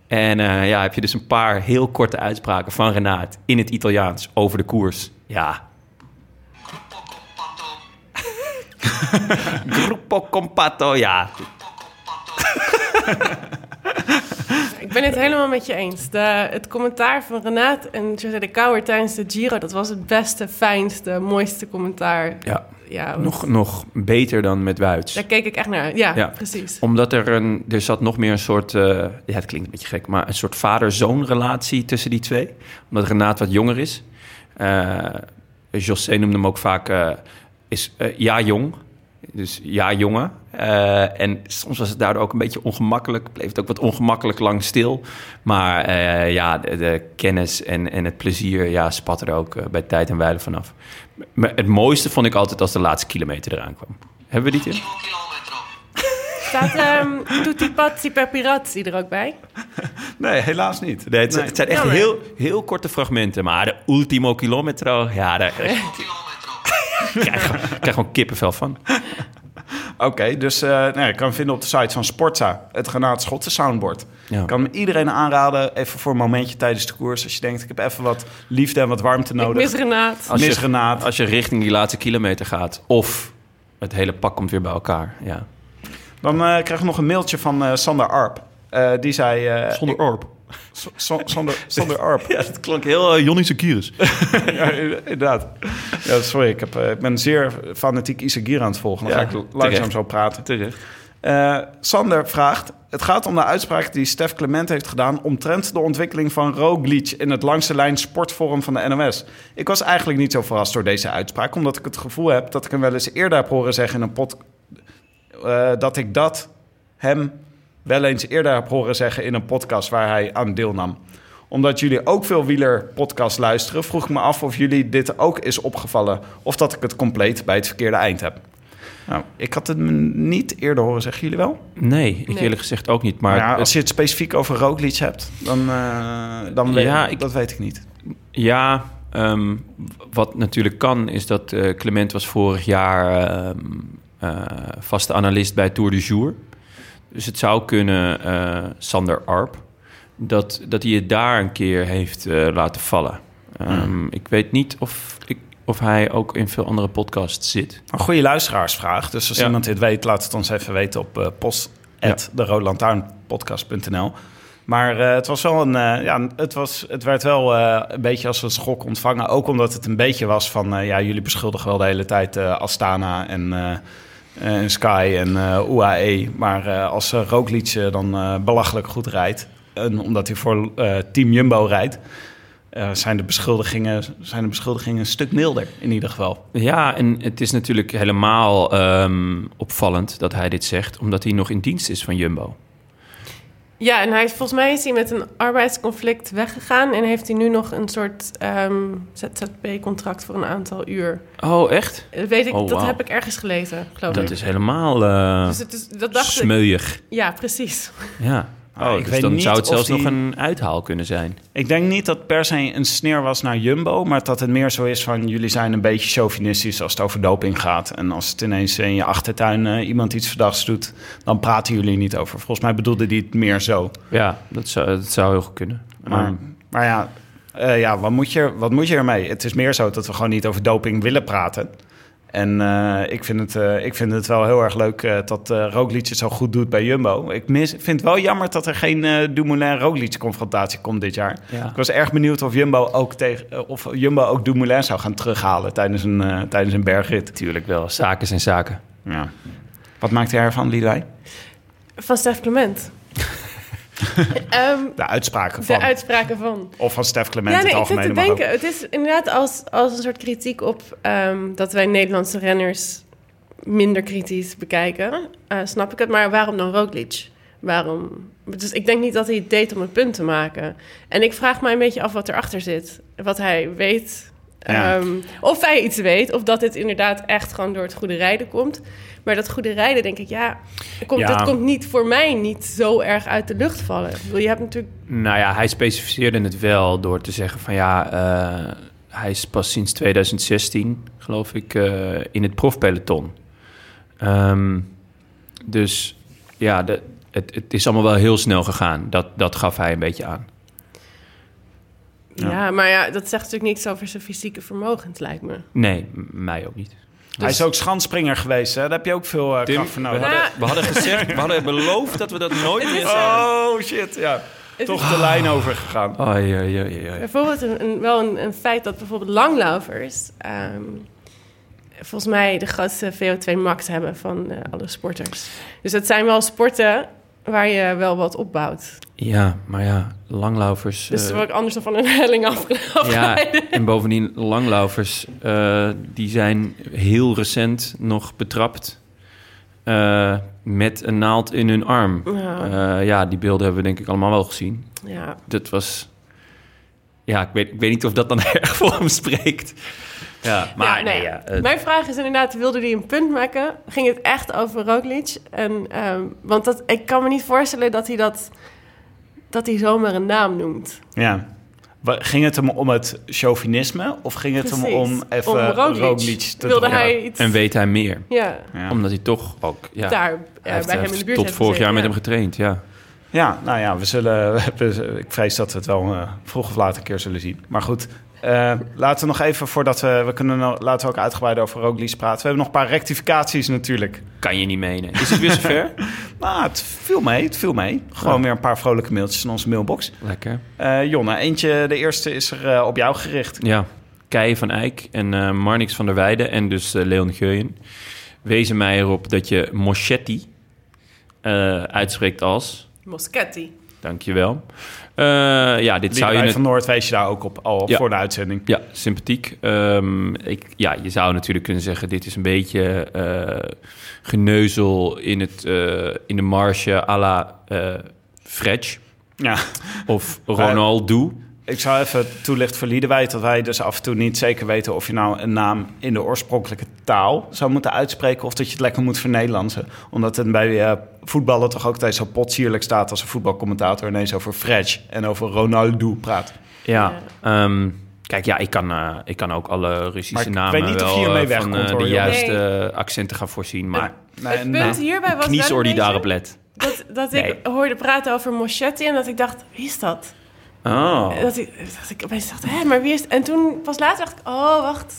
En ja, heb je dus een paar heel korte uitspraken van Renaat in het Italiaans over de koers. Ja. Gruppo Compatto, ja. Ik ben het helemaal met je eens. De, het commentaar van Renaat en José de Kouwer tijdens de Giro... dat was het beste, fijnste, mooiste commentaar. ja. Ja, want Nog, nog beter dan met Wuits. Daar keek ik echt naar. Ja, Ja. precies. Omdat er een, er zat nog meer een soort, eh, ja, het klinkt een beetje gek, maar een soort vader-zoon relatie tussen die twee. Omdat Renaat wat jonger is. Eh José noemde hem ook vaak, eh, is eh, ja jong, dus ja jongen. Eh, en soms was het daardoor ook een beetje ongemakkelijk, bleef het ook wat ongemakkelijk lang stil. Maar eh, ja, de, de kennis en, en het plezier, ja, spat er ook bij tijd en wijle vanaf. Maar het mooiste vond ik altijd als de laatste kilometer eraan kwam. Hebben we die in? Staat ehm Tutti Pazzi per Pirazzi er ook bij? Nee, helaas niet. Nee, het, zijn- het zijn echt Jammer. heel, heel korte fragmenten. Maar de ultimo kilometro, ja, daar daar krijg krijg gewoon kippenvel van. Oké, dus eh, nou, ik kan vinden op de site van Sportza het Renaat Schotten soundboard. Ja. Ik kan hem iedereen aanraden, even voor een momentje tijdens de koers. Als je denkt, ik heb even wat liefde en wat warmte Ik nodig. mis Renaat. Als Mis je, Renaat. als je richting die laatste kilometer gaat. Of het hele pak komt weer bij elkaar. Ja. Dan eh krijg ik nog een mailtje van eh, Sander Arp. Eh, die zei... eh, ik- orp. S- S- Sander, Sander Arp. Ja, dat klonk heel uh, Jonnische Kiris. ja, inderdaad. Ja, sorry, ik, heb, eh, ik ben zeer fanatiek Isagir aan het volgen. Dan Ja, ga ik langzaam terecht. zo praten. Terecht. Eh, Sander vraagt... Het gaat om de uitspraak die Stef Clement heeft gedaan... omtrent de ontwikkeling van Roglic... in het langste lijn sportforum van de NOS. Ik was eigenlijk niet zo verrast door deze uitspraak... omdat ik het gevoel heb dat ik hem wel eens eerder heb horen zeggen... in een pod, eh, dat ik dat hem wel eens eerder heb horen zeggen... in een podcast waar hij aan deelnam. Omdat jullie ook veel wieler-podcast luisteren... vroeg ik me af of jullie dit ook is opgevallen... of dat ik het compleet bij het verkeerde eind heb. Nou, ik had het me niet eerder horen zeggen. Jullie wel? Nee, ik Nee. eerlijk gezegd ook niet. Maar als je het specifiek over Roglic hebt, dan, eh, dan weet Ja, ik, dat weet ik niet. Ja, ehm, wat natuurlijk kan, is dat eh, Clement was vorig jaar ehm, eh, vaste analist bij Tour de Jour. Dus het zou kunnen, eh, Sander Arp, dat, dat hij het daar een keer heeft eh, laten vallen. Ehm, Ik weet niet of... Ik, of hij ook in veel andere podcasts zit. Een goede luisteraarsvraag. Dus als Ja. iemand dit weet, laat het ons even weten op post de Maar het was wel een, ja, het, was, het werd wel een beetje als een schok ontvangen. Ook omdat het een beetje was van, ja, jullie beschuldigen wel de hele tijd Astana en, en Sky en eh, UAE. Maar eh, als uh, eh, dan eh, belachelijk goed rijdt, en omdat hij voor eh, Team Jumbo rijdt, eh, zijn, de beschuldigingen, zijn de beschuldigingen een stuk milder in ieder geval. Ja, en het is natuurlijk helemaal ehm, opvallend dat hij dit zegt, omdat hij nog in dienst is van Jumbo. Ja, en hij is, volgens mij is hij met een arbeidsconflict weggegaan... en heeft hij nu nog een soort ehm, ZZP-contract voor een aantal uur. Oh, echt? Dat weet ik, Oh, dat heb ik ergens gelezen, geloof Dat ik. is helemaal eh Dus het is, dat dacht ik... smeuig. Ja, precies. Ja. Oh, ik dus weet dan niet zou het zelfs die- nog een uithaal kunnen zijn. Ik denk niet dat per se een sneer was naar Jumbo, maar dat het meer zo is van jullie zijn een beetje chauvinistisch als het over doping gaat. En als het ineens in je achtertuin eh, iemand iets verdachts doet, dan praten jullie niet over. Volgens mij bedoelde die het meer zo. Ja, dat zou, dat zou heel goed kunnen. Maar, maar ja, eh, ja wat, moet je, wat moet je ermee? Het is meer zo dat we gewoon niet over doping willen praten. En eh, ik, vind het, eh, ik vind het wel heel erg leuk eh, dat eh Roglic het zo goed doet bij Jumbo. Ik mis, vind het wel jammer dat er geen eh Dumoulin-Roglic-confrontatie komt dit jaar. ja. Ik was erg benieuwd of Jumbo ook, tegen, of Jumbo ook Dumoulin zou gaan terughalen tijdens een, tijdens een bergrit. Natuurlijk wel. Zaken zijn zaken. Ja. Wat maakt hij ervan, Lilay? Van Stef Clement. Ehm, De uitspraken de van. uitspraken van. Of van Stef Clement Ja, in nee, het ik zit algemeen. te maar denken. Het is inderdaad als, als een soort kritiek op ehm, dat wij Nederlandse renners minder kritisch bekijken. Eh, snap ik het, maar waarom dan Roglic? Waarom? Dus ik denk niet dat hij het deed om een punt te maken. En ik vraag mij een beetje af wat erachter zit. Wat hij weet. Ja. Ehm, of hij iets weet, of dat dit inderdaad echt gewoon door het goede rijden komt. Maar dat goede rijden, denk ik, ja, komt, Ja. dat komt niet voor mij niet zo erg uit de lucht vallen. Ik bedoel, je hebt natuurlijk Nou ja, hij specificeerde het wel door te zeggen van ja, eh, hij is pas sinds 2016, geloof ik, eh, in het profpeloton. Ehm, dus ja, de, het, het is allemaal wel heel snel gegaan. Dat, dat gaf hij een beetje aan. Ja. Ja. maar ja, dat zegt natuurlijk niks over zijn fysieke vermogens, lijkt me. Nee, mij ook niet. Hij is ook schanspringer geweest, hè? Daar heb je ook veel eh, Tim, kracht voor we nodig. Ja. we hadden gezegd, we hadden beloofd dat we dat nooit meer zouden. Oh, shit, ja. Het Toch is de lijn overgegaan. Oh, ja, ja, ja, ja. bijvoorbeeld een, een- wel een, een feit dat bijvoorbeeld langlaufers... ehm, volgens mij de grootste VO2 max hebben van eh, alle sporters. Dus het zijn wel sporten waar je wel wat opbouwt. Ja, maar ja, langlaufers... Dus eh, word ik anders dan van een helling afge- Ja, en bovendien langlaufers, eh, die zijn heel recent nog betrapt eh, met een naald in hun arm. Ja. Eh, ja, die beelden hebben we denk ik allemaal wel gezien. Ja. Dat was... Ja, ik weet, ik weet niet of dat dan erg voor hem spreekt. Ja, maar Ja, nee, ja. Mijn vraag is inderdaad, wilde hij een punt maken? Ging het echt over Roglic? En, ehm, want dat, ik kan me niet voorstellen dat hij dat... dat hij zomaar een naam noemt. Ja. Ging het hem om het chauvinisme of ging het hem om even Om Roglic, Roglic. te Wilde hij iets... En weet hij meer. Ja, Ja. Omdat hij toch ook... Ja, daar hij eh, heeft, bij hem in de buurt tot vorig jaar met hem getraind, ja. Ja, nou ja, we zullen, we- ik vrees dat we het wel eh, vroeg of laat een keer zullen zien. Maar goed, eh, laten we nog even, voordat we, we kunnen nou- laten we ook uitgebreid over Roglic praten. We hebben nog een paar rectificaties natuurlijk. Kan je niet menen. Is het weer zover? Nou, het viel mee, het viel mee. Gewoon Ja. weer een paar vrolijke mailtjes in onze mailbox. Lekker. Eh Jonne, eentje, de eerste is er eh, op jou gericht. Ja, Kei van Eyck en eh, Marnix van der Weijden en dus Leon Geuyen wezen mij erop dat je Moschetti eh, uitspreekt als... Moschetti. Dankjewel. Eh ja, dit zou je... Net- van Noord wees je daar ook op al Ja. voor de uitzending. Ja, sympathiek. Ehm, ik, ja, je zou natuurlijk kunnen zeggen... dit is een beetje eh, geneuzel in, het, eh, in de marge à la Fretch Ja, of Ronaldo. Ik zou even toelichten voor Liederwijk dat wij dus af en toe niet zeker weten of je nou een naam in de oorspronkelijke taal zou moeten uitspreken of dat je het lekker moet vernederlandsen. Omdat het bij eh, voetballen toch ook altijd zo potsierlijk staat als een voetbalcommentator ineens over Fretch en over Ronaldo praat. Ja, ehm, kijk, ja, ik kan, eh, ik kan ook alle Maar Russische ik namen weet niet of wel je hiermee eh, van wegkomt, hoor, de juiste accenten gaan voorzien. Maar Nee, het nee. punt hierbij was kniesoor die daarop let. dat, dat Nee. ik hoorde praten over Moschetti... en dat ik dacht, wie is dat? Oh, Dat ik, dat ik opeens dacht, hè, maar wie is het? En toen pas later dacht ik, oh, wacht.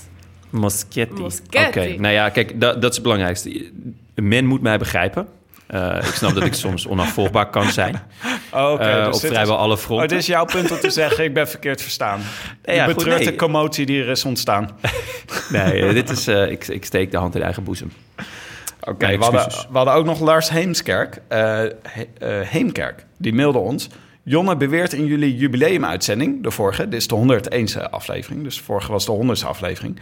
Moschetti. Moschetti. Oké, nou ja, kijk, dat, dat is het belangrijkste. Men moet mij begrijpen. Eh, ik snap dat ik soms onafvolgbaar kan zijn. Oh, Oké, Eh, dus op vrijwel is- alle Oh, fronten. dit is jouw punt om te zeggen, ik ben verkeerd verstaan. Nee, ja, je goed, betreurt nee. de commotie die er is ontstaan. Nee, eh, dit is, eh, ik, ik steek de hand in eigen boezem. Oké, we, we hadden ook nog Lars Heemskerk. eh, He- eh, Heemkerk, die mailde ons. Jonne beweert in jullie jubileumuitzending, de vorige, dit is de 101ste aflevering, dus de vorige was de 100ste aflevering,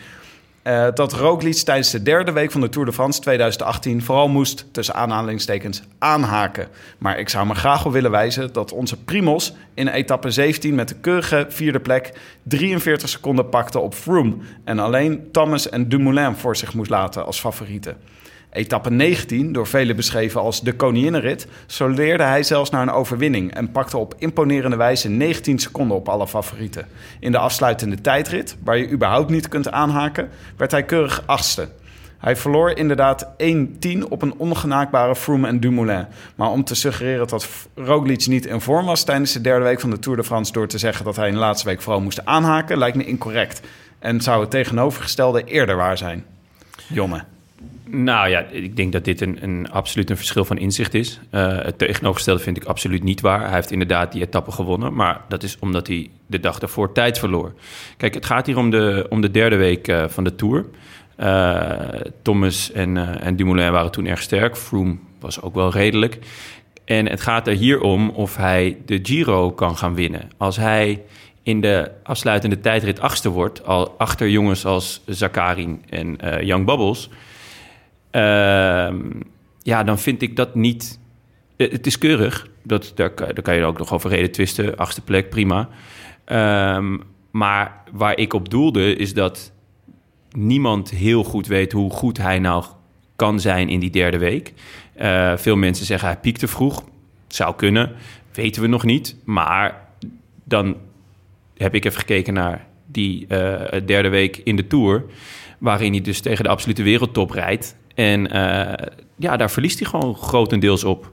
eh, dat Roglic tijdens de derde week van de Tour de France 2018 vooral moest, tussen aanhalingstekens, aanhaken. Maar ik zou me graag wel willen wijzen dat onze Primos in etappe 17 met de keurige vierde plek 43 seconden pakte op Froome en alleen Thomas en Dumoulin voor zich moest laten als favorieten. Etappe 19, door velen beschreven als de koninginnenrit, soleerde hij zelfs naar een overwinning en pakte op imponerende wijze 19 seconden op alle favorieten. In de afsluitende tijdrit, waar je überhaupt niet kunt aanhaken, werd hij keurig achtste. Hij verloor inderdaad 1-10 op een ongenaakbare Froome en Dumoulin. Maar om te suggereren dat Roglic niet in vorm was tijdens de derde week van de Tour de France... door te zeggen dat hij in de laatste week vooral moest aanhaken, lijkt me incorrect. En zou het tegenovergestelde eerder waar zijn. Jonne. Nou ja, ik denk dat dit een, een absoluut een verschil van inzicht is. Eh, het tegenovergestelde vind ik absoluut niet waar. Hij heeft inderdaad die etappe gewonnen, maar dat is omdat hij de dag daarvoor tijd verloor. Kijk, het gaat hier om de, om de derde week eh, van de Tour. Eh, Thomas en, en Dumoulin waren toen erg sterk. Froome was ook wel redelijk. En het gaat er hier om of hij de Giro kan gaan winnen. Als hij in de afsluitende tijdrit achtste wordt, al achter jongens als Zakarin en Young Bubbles... Ehm, ja, dan vind ik dat niet. eh, Het is keurig. Dat, daar, daar kan je ook nog over reden twisten. Achtste plek, prima. Ehm, maar waar ik op doelde is dat niemand heel goed weet hoe goed hij nou kan zijn in die derde week. Eh, veel mensen zeggen hij piekte vroeg. Zou kunnen. Weten we nog niet. Maar dan heb ik even gekeken naar die eh, derde week in de Tour... waarin hij dus tegen de absolute wereldtop rijdt. En eh, ja, daar verliest hij gewoon grotendeels op.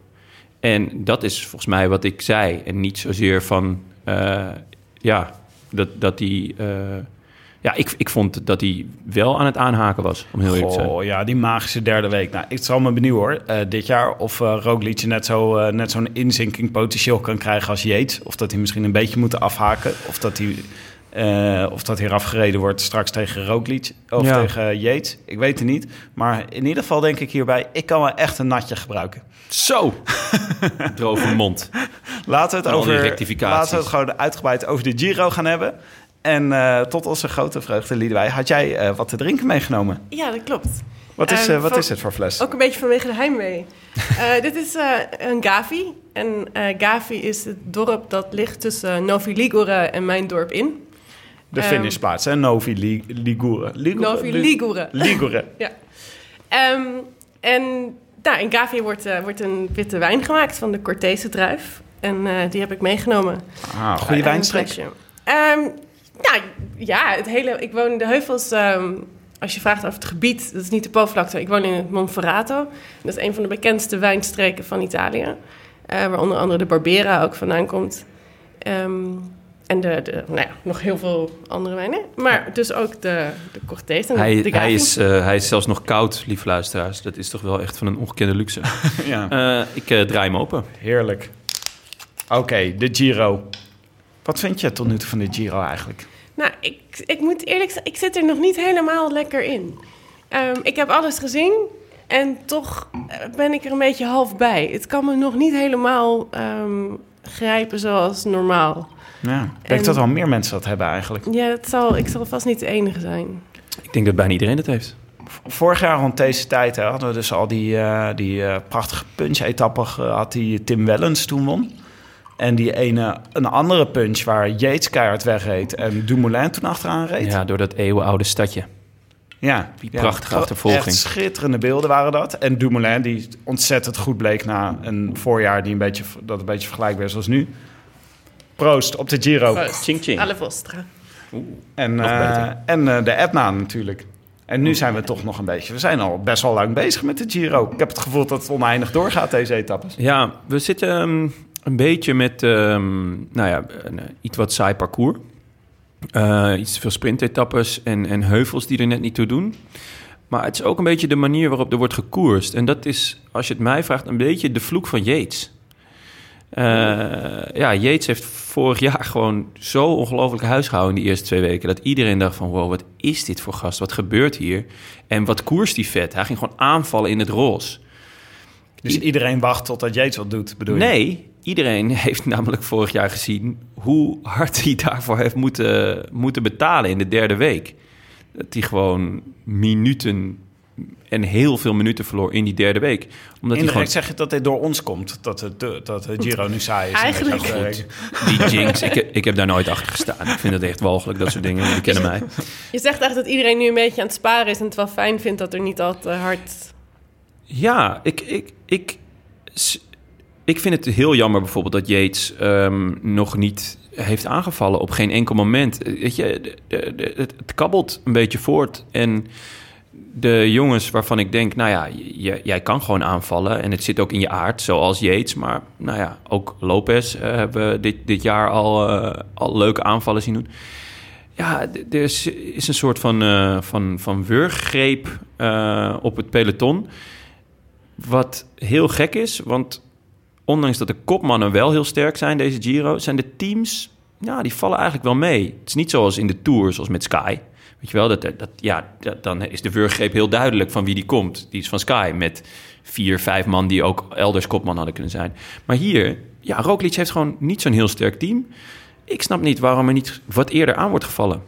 En dat is volgens mij wat ik zei. En niet zozeer van... eh, ja, dat, dat hij... eh, ja, ik, ik vond dat hij wel aan het aanhaken was, om heel eerlijk te zijn. Oh ja, die magische derde week. Nou, ik zal me benieuwen hoor, dit jaar of uh, net, zo, eh, net zo'n inzinking potentieel kan krijgen als Yates. Of dat hij misschien een beetje moet afhaken. Of dat hij, eh, of dat hij eraf gereden wordt straks tegen Roglic of Ja. tegen Yates. Ik weet het niet. Maar in ieder geval denk ik hierbij, ik kan wel echt een natje gebruiken. Zo! Droge mond. Laten we het, over, laten we het gewoon uitgebreid over de Giro gaan hebben. En eh, tot onze grote vreugde, Liedewij, had jij eh, wat te drinken meegenomen. Ja, dat klopt. Wat is, Eh, eh, wat van- is het voor fles? Ook een beetje vanwege de heimwee. Eh, dit is eh, een Gavi. En eh, Gavi is het dorp dat ligt tussen Novi Ligure en mijn dorp in. De ehm, finishplaats, hè? Novi Li- Ligure. Ligure? Novi Li- Ligure. Ligure. Ja. Ehm, en nou, in Gavi wordt, eh, wordt een witte wijn gemaakt van de Cortese druif. En eh, die heb ik meegenomen. Ah, goede wijnstreek. een flesje. Ehm, nou, ja, het hele, ik woon in de heuvels. ehm, als je vraagt over het gebied, dat is niet de Po-vlakte. Ik woon in het Monferrato. Dat is een van de bekendste wijnstreken van Italië. eh, waar onder andere de Barbera ook vandaan komt. Ehm, en de, de, nou ja, nog heel veel andere wijnen. Maar dus ook de, de Cortese en Hij, de hij, is, eh, hij is zelfs nog koud, lieve luisteraars. Dat is toch wel echt van een ongekende luxe. Ja, Eh, ik eh, draai hem open. heerlijk. Oké, de Giro. Wat vind je tot nu toe van de Giro eigenlijk? Nou, ik, ik moet eerlijk zeggen, ik zit er nog niet helemaal lekker in. Ehm, ik heb alles gezien en toch ben ik er een beetje half bij. Het kan me nog niet helemaal ehm, grijpen zoals normaal. Ja, ik denk En- dat wel meer mensen dat hebben eigenlijk. Ja, dat zal, ik zal vast niet de enige zijn. Ik denk dat bijna iedereen dat heeft. Vorig jaar rond deze tijd hè, hadden we dus al die, eh, die eh, prachtige punch-etappe gehad die Tim Wellens toen won. En die ene, een andere punch waar Yates keihard wegreed en Dumoulin toen achteraan reed. Ja, door dat eeuwenoude stadje. Ja, Die ja. prachtige achtervolging. Echt schitterende beelden waren dat. En Dumoulin, die ontzettend goed bleek na een voorjaar die een beetje, dat een beetje vergelijkbaar is als nu. Proost op de Giro. Proost. Ching, ching. Alle Vostra. En, eh, en eh, de Etna natuurlijk. En nu zijn we toch nog een beetje... We zijn al best wel lang bezig met de Giro. Ik heb het gevoel dat het oneindig doorgaat, deze etappes. Ja, we zitten ehm, een beetje met ehm, nou ja, een eh, iets wat saai parcours. Eh, iets te veel sprintetappes en, en heuvels die er net niet toe doen. Maar het is ook een beetje de manier waarop er wordt gekoerst. En dat is, als je het mij vraagt, een beetje de vloek van Yates. Eh, ja, Yates heeft vorig jaar gewoon zo ongelooflijk huisgehouden in die eerste twee weken... dat iedereen dacht van, wow, wat is dit voor gast? Wat gebeurt hier? En wat koerst die vet? Hij ging gewoon aanvallen in het roze. Dus iedereen wacht totdat Yates wat doet, bedoel je? Nee, iedereen heeft namelijk vorig jaar gezien hoe hard hij daarvoor heeft moeten, moeten betalen in de derde week. Dat hij gewoon minuten en heel veel minuten verloor in die derde week. Omdat hij Indirect gewoon zeg je dat dit door ons komt, dat het, dat het Giro nu saai is. Eigenlijk En dat je- die jinx, ik, ik heb daar nooit achter gestaan. Ik vind het echt walgelijk, dat soort dingen. Jullie kennen mij. Je zegt echt dat iedereen nu een beetje aan het sparen is... en het wel fijn vindt dat er niet al te hard... Ja, ik, ik, ik, ik vind het heel jammer bijvoorbeeld dat Yates ehm, nog niet heeft aangevallen op geen enkel moment. Eh, Weet je, het, het kabbelt een beetje voort. En de jongens waarvan ik denk, nou ja, jij kan gewoon aanvallen. En het zit ook in je aard, zoals Yates. Maar nou ja, ook Lopez eh, hebben we dit, dit jaar al, eh, al leuke aanvallen zien doen. Ja, er is, een soort van, eh van, van wurggreep op het peloton. Wat heel gek is, want ondanks dat de kopmannen wel heel sterk zijn, deze Giro, zijn de teams, ja, die vallen eigenlijk wel mee. Het is niet zoals in de Tour, zoals met Sky. Weet je wel, dat, dat, ja, dat- dan is de wurggreep heel duidelijk van wie die komt. Die is van Sky, met vier, vijf man die ook elders kopman hadden kunnen zijn. Maar hier, ja, Roglic heeft gewoon niet zo'n heel sterk team. Ik snap niet waarom er niet wat eerder aan wordt gevallen.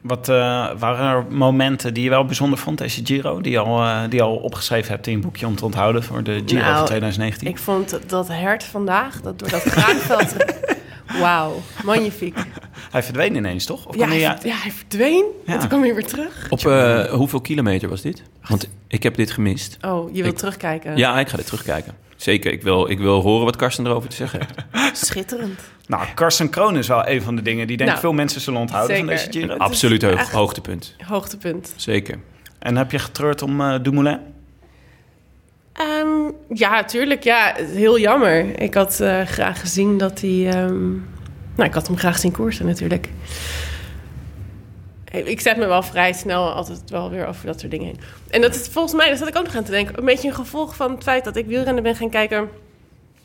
Wat eh, waren er momenten die je wel bijzonder vond, deze Giro? Die je al, eh, die al opgeschreven hebt in je boekje om te onthouden voor de Giro Nou, van 2019? Ik vond dat hert vandaag, dat door dat graanveld... Wauw, magnifiek. Hij verdween ineens, toch? Of Ja, hij, hij, ver- ja, hij verdween Ja. en toen kwam hij weer terug. Op eh, hoeveel kilometer was dit? Want ik heb dit gemist. Oh, je wilt Ik- terugkijken. Ja, ik ga dit terugkijken. Zeker, ik wil, ik wil horen wat Karsten erover te zeggen heeft. Schitterend. Nou, Karsten Kroon is wel een van de dingen die denk ik Nou, veel mensen zullen onthouden van deze Giro. Absoluut hoog, hoogtepunt. Hoogtepunt. Zeker. En heb je getreurd om eh Dumoulin? Ehm, ja, tuurlijk. Ja, heel jammer. Ik had eh, graag gezien dat hij... ehm, nou, ik had hem graag zien koersen natuurlijk. Ik zet me wel vrij snel altijd wel weer over dat soort dingen heen. En dat is volgens mij, daar zat ik ook nog aan te denken... een beetje een gevolg van het feit dat ik wielrennen ben gaan kijken...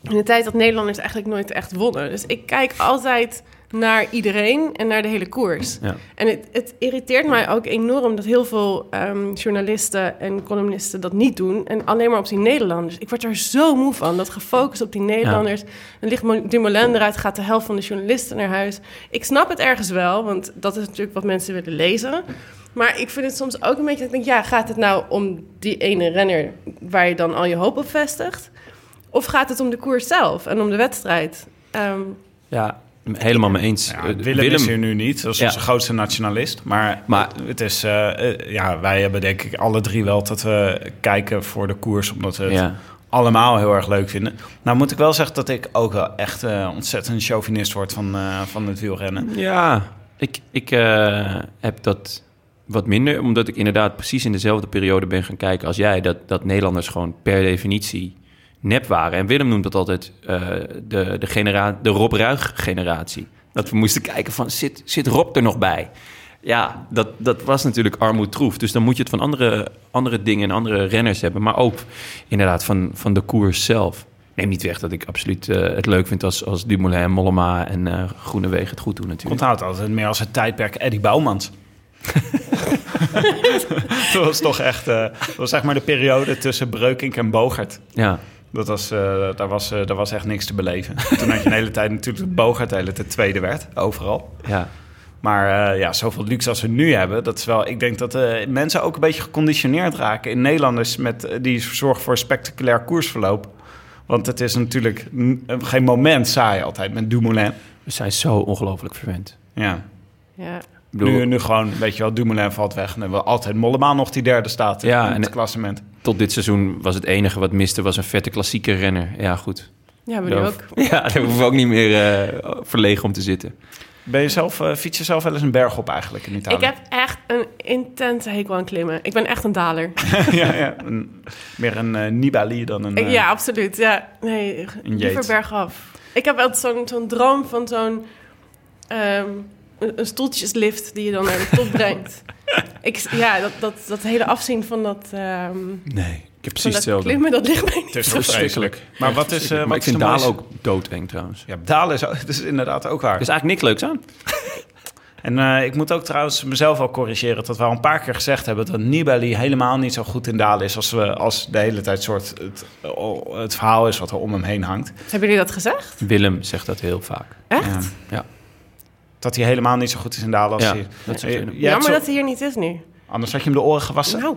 in de tijd dat Nederlanders eigenlijk nooit echt wonnen. Dus ik kijk altijd naar iedereen en naar de hele koers. Ja. En het, het irriteert mij ook enorm dat heel veel ehm, journalisten en columnisten dat niet doen. En alleen maar op die Nederlanders. Ik word er zo moe van, dat gefocust op die Nederlanders. Dan ligt Mo- Dumoulin eruit, gaat de helft van de journalisten naar huis. Ik snap het ergens wel, want dat is natuurlijk wat mensen willen lezen. Maar ik vind het soms ook een beetje, dat ik denk, ja, gaat het nou om die ene renner waar je dan al je hoop op vestigt? Of gaat het om de koers zelf en om de wedstrijd? Ehm, Ja, helemaal mee eens. Ja, Eh, Willem, is hier nu niet, dat is Ja. onze grootste nationalist. Maar, Maar- het is, eh, eh, ja, wij hebben denk ik alle drie wel dat we kijken voor de koers, omdat we het Ja. allemaal heel erg leuk vinden. Nou moet ik wel zeggen dat ik ook wel echt eh, ontzettend chauvinist word van, van het wielrennen. Ja, ik, ik heb dat wat minder, omdat ik inderdaad precies in dezelfde periode ben gaan kijken als jij, dat, dat Nederlanders gewoon per definitie nep waren. En Willem noemt dat altijd eh, de, de, genera de Rob Ruig-generatie. Dat we moesten kijken van, zit, zit Rob er nog bij? Ja, dat, dat was natuurlijk armoedtroef. Dus dan moet je het van andere, andere dingen en andere renners hebben. Maar ook inderdaad van, van de koers zelf. Neem niet weg dat ik absoluut eh, het leuk vind als, als Dumoulin en Mollema en eh Groenewegen het goed doen natuurlijk. onthoud altijd meer als het tijdperk Eddie Bouwmans. dat was toch echt, eh, dat was zeg maar de periode tussen Breukink en Bogert. Ja, Dat was, eh, daar, was, eh, daar was echt niks te beleven. Toen had je een hele tijd natuurlijk dat Bogert de hele tijd tweede werd, overal. ja. Maar eh, ja, zoveel luxe als we nu hebben, dat is wel. Ik denk dat eh, mensen ook een beetje geconditioneerd raken in Nederlanders met die zorgen voor spectaculair koersverloop. Want het is natuurlijk geen moment saai altijd met Dumoulin. We zijn zo ongelooflijk verwend. Ja. ja. Bedoel, Nu, nu gewoon, weet je wel, Dumoulin valt weg. En we altijd Mollema nog die derde staat Ja, in en- het klassement. tot dit seizoen was het enige wat miste was een vette klassieke renner. Ja, goed. Ja, maar nu ook. Ja, daar hoeven we ook niet meer eh, verlegen om te zitten. Ben je zelf, eh, fiets je zelf wel eens een berg op eigenlijk in Italië? Ik heb echt een intense hekel aan klimmen. Ik ben echt een daler. ja, ja, een- meer een eh, Nibali dan een... Ik- ja, absoluut. Ja, nee, Een liever bergaf. Ik heb altijd zo'n zo'n droom van zo'n... ehm, een, stoeltjeslift die je dan naar de top brengt. Ik, ja, dat, dat, dat hele afzien van dat, ehm Nee, ik heb precies dat hetzelfde. klimmen, dat ligt mij niet. Het is vreselijk. Maar wat is... eh, maar wat ik is vind de dalen ook doodeng trouwens. Ja, dalen is, dat is inderdaad ook waar. Er is eigenlijk niks leuks aan. En eh, ik moet ook trouwens mezelf al corrigeren... dat we al een paar keer gezegd hebben... dat Nibali helemaal niet zo goed in dalen is... als, we, als de hele tijd soort het, het verhaal is wat er om hem heen hangt. Hebben jullie dat gezegd? Willem zegt dat heel vaak. Echt? Ja. Ja. Dat hij helemaal niet zo goed is in dalen als Ja, hij... dat zegt Eh, Jammer zo- dat hij hier niet is nu. Anders had je hem de oren gewassen. Nou,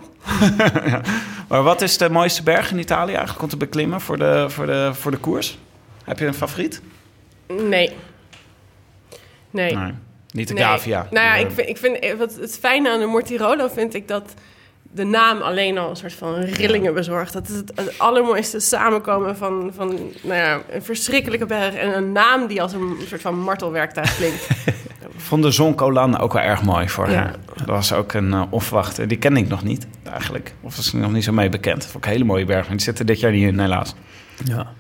Maar wat is de mooiste berg in Italië eigenlijk om te beklimmen voor de, voor de, voor de koers? Heb je een favoriet? nee. Nee. Nee. Niet de Nee. Gavia. Nou ja, ik vind, ik vind eh, wat het fijne aan de Mortirolo vind ik dat de naam alleen al een soort van rillingen bezorgt. Dat is het, het allermooiste samenkomen van, van nou ja, een verschrikkelijke berg en een naam die als een soort van martelwerktuig klinkt. Ik vond de Zoncolan ook wel erg mooi voor Ja. haar. Dat was ook een uh, onverwachte. Die kende ik nog niet eigenlijk. Of was ik nog niet zo mee bekend. Vond ik een hele mooie berg. Maar die zitten dit jaar niet in helaas. Ja.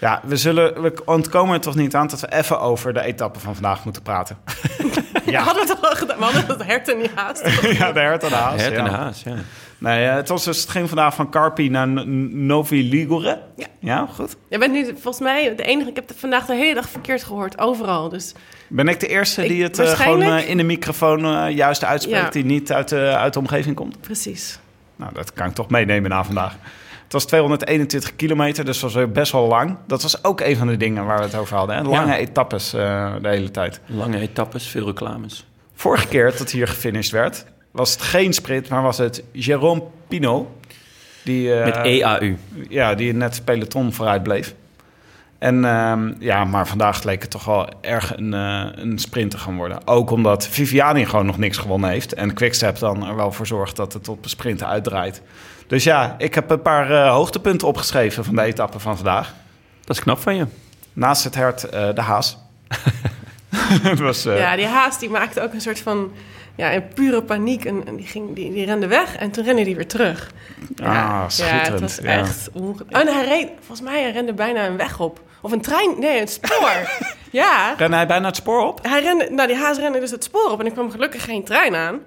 Ja, we, zullen, we ontkomen er toch niet aan dat we even over de etappe van vandaag moeten praten. ja. Hadden we het al gedaan? We hadden het hert en niet haast. ja, de hert en de haas. Het en de ja. haas, ja. Nee, eh, het, was dus, het ging vandaag van Carpi naar Novi Ligure. Ja. ja, goed. Je bent nu volgens mij de enige. Ik heb het vandaag de hele dag verkeerd gehoord, overal. Dus Ben ik de eerste die het eh, gewoon eh, in de microfoon juist uitspreekt, Ja. die niet uit, de uit de omgeving komt? precies. Nou, dat kan ik toch meenemen na vandaag. Het was 221 kilometer, dus was best wel lang. Dat was ook een van de dingen waar we het over hadden. Hè? Lange Ja. etappes eh, de hele tijd. Lange etappes, veel reclames. Vorige keer dat hier gefinished werd, was het geen sprint, maar was het Jérôme Pino. Die, eh, Met EAU. Ja, die net peloton vooruit bleef. En ehm, ja, maar vandaag leek het toch wel erg een, eh, een sprint te gaan worden. Ook omdat Viviani gewoon nog niks gewonnen heeft. En Quickstep dan er wel voor zorgt dat het op de sprint uitdraait. Dus ja, ik heb een paar eh, hoogtepunten opgeschreven van de etappe van vandaag. Dat is knap van je. Naast het hert eh, de haas. het was, eh, Ja, die haast die maakte ook een soort van... Ja, in pure paniek. En, en die, ging, die, die rende weg en toen rende die weer terug. Ah, Ja, schitterend. Ja, het was Ja. echt onge... En hij reed... Volgens mij hij rende bijna een weg op. Of een trein... Nee, een spoor. ja. Rende hij bijna het spoor op? Hij rende... Nou, die haas rende dus het spoor op. En er kwam gelukkig geen trein aan.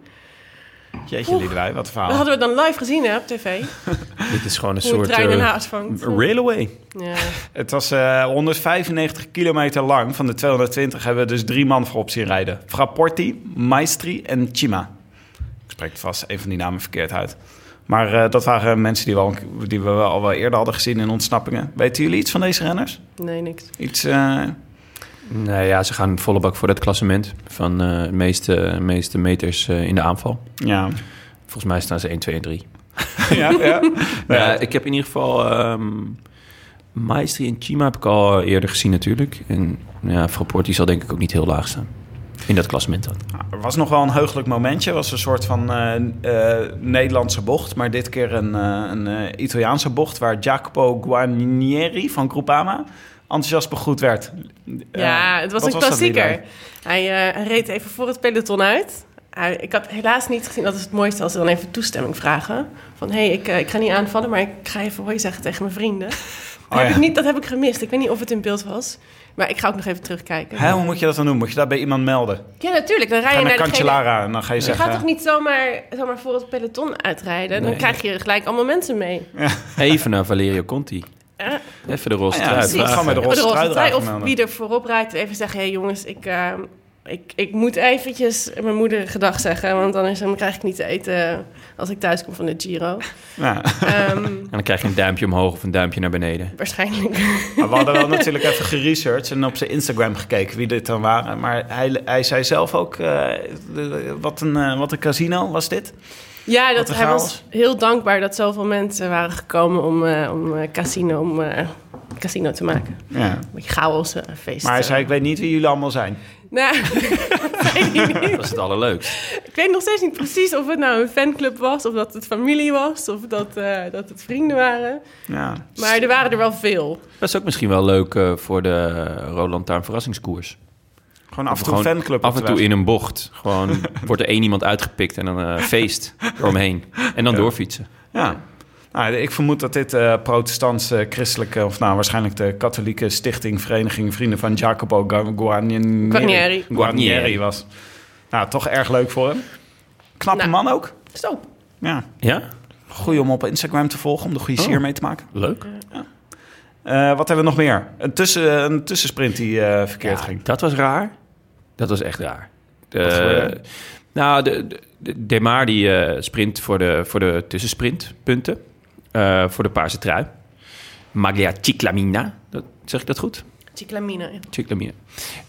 Jeetje, Liedewij, wat een verhaal. Dat hadden we dan live gezien hè, op tv. Dit is gewoon een Hoe soort trein eh, haas vangt. railway. Ja. Het was eh, 195 kilometer lang. Van de 220 hebben we dus drie man voorop zien rijden. Frapporti, Maestri en Chima. Ik spreek het vast een van die namen verkeerd uit. Maar eh, dat waren mensen die we, al, die we al wel eerder hadden gezien in ontsnappingen. Weten jullie iets van deze renners? Nee, niks. Iets... eh, Nou ja, ze gaan volle bak voor dat klassement van eh, de meeste, meeste meters eh, in de aanval. ja. Volgens mij staan ze 1, 2 en 3. ja, ja. Ja, ik heb in ieder geval... ehm Maestri en Chima heb ik al eerder gezien natuurlijk. En ja, Frapporti zal denk ik ook niet heel laag staan. In dat klassement dan. Er was nog wel een heugelijk momentje. Het was een soort van eh, eh, Nederlandse bocht. Maar dit keer een, eh, een Italiaanse bocht... waar Jacopo Guarnieri van Groupama enthousiast begroet werd. Ja, het was wat een klassieker. Hij, eh, reed even voor het peloton uit. Hij- ik had helaas niet gezien, dat is het mooiste, als ze dan even toestemming vragen. Van, hé, hey, ik, ik ga niet aanvallen, maar ik ga even hoi zeggen tegen mijn vrienden. Dat, Oh, heb ja. ik niet, dat heb ik gemist. Ik weet niet of het in beeld was. Maar ik ga ook nog even terugkijken. Hè, hoe moet je dat dan doen? Moet je dat bij iemand melden? Ja, natuurlijk. Dan rij Ga je naar naar degene... Cancellara en dan ga je Je zeggen... gaat toch niet zomaar, zomaar voor het peloton uitrijden? Dan krijg je gelijk allemaal mensen mee. Even naar Valerio Conti. Ja. Even de roze Ja, trui de Ja, maar de roze trui, Of wie er voorop rijdt, even zeggen... hé hey, jongens, ik, eh, ik, ik moet eventjes mijn moeder gedag zeggen... want anders dan krijg ik niet te eten als ik thuis kom van de Giro. Ja. Ehm, En dan krijg je een duimpje omhoog of een duimpje naar beneden. waarschijnlijk. Maar we hadden wel natuurlijk even geresearched en op zijn Instagram gekeken wie dit dan waren. Maar hij, hij zei zelf ook, eh, wat, een, eh, wat een casino was dit. Ja, dat, hij was heel dankbaar dat zoveel mensen waren gekomen... om, eh, om eh, casino, om, eh, casino te maken. Ja. Een beetje chaos, feest. Maar hij zei, ik weet niet wie jullie allemaal zijn. Nou, dat weet ik niet. Dat is het allerleukst. Ik weet nog steeds niet precies of het nou een fanclub was... of dat het familie was, of dat, eh, dat het vrienden waren. Ja. Maar er waren er wel veel. Dat is ook misschien wel leuk eh, voor de Roland Lantaarn verrassingskoers. Gewoon af en toe een fanclub Af en toe in een bocht. Gewoon wordt er één iemand uitgepikt en dan eh, feest eromheen. En dan doorfietsen. Ja. Nou, ik vermoed dat dit eh protestantse, christelijke... of nou waarschijnlijk de katholieke stichting... Vereniging Vrienden van Jacopo Gu- Guarnieri, Guarnieri. Guarnieri was. Nou, toch erg leuk voor hem. Knappe Nou. man ook. Zo. Ja, Ja? goeie om op Instagram te volgen, om de goede Oh. sier mee te maken. Leuk. Eh, wat hebben we nog meer? Een, tussen, een tussensprint die eh, verkeerd Ja, ging. Dat was raar. Dat was echt raar. Gebeurde? nou, de, de, de Demar die eh, sprint voor de, voor de tussensprintpunten. Eh, voor de paarse trui. Maglia Ciclamina. Dat, zeg ik dat goed? Chiclamina. ja. Ciclamina.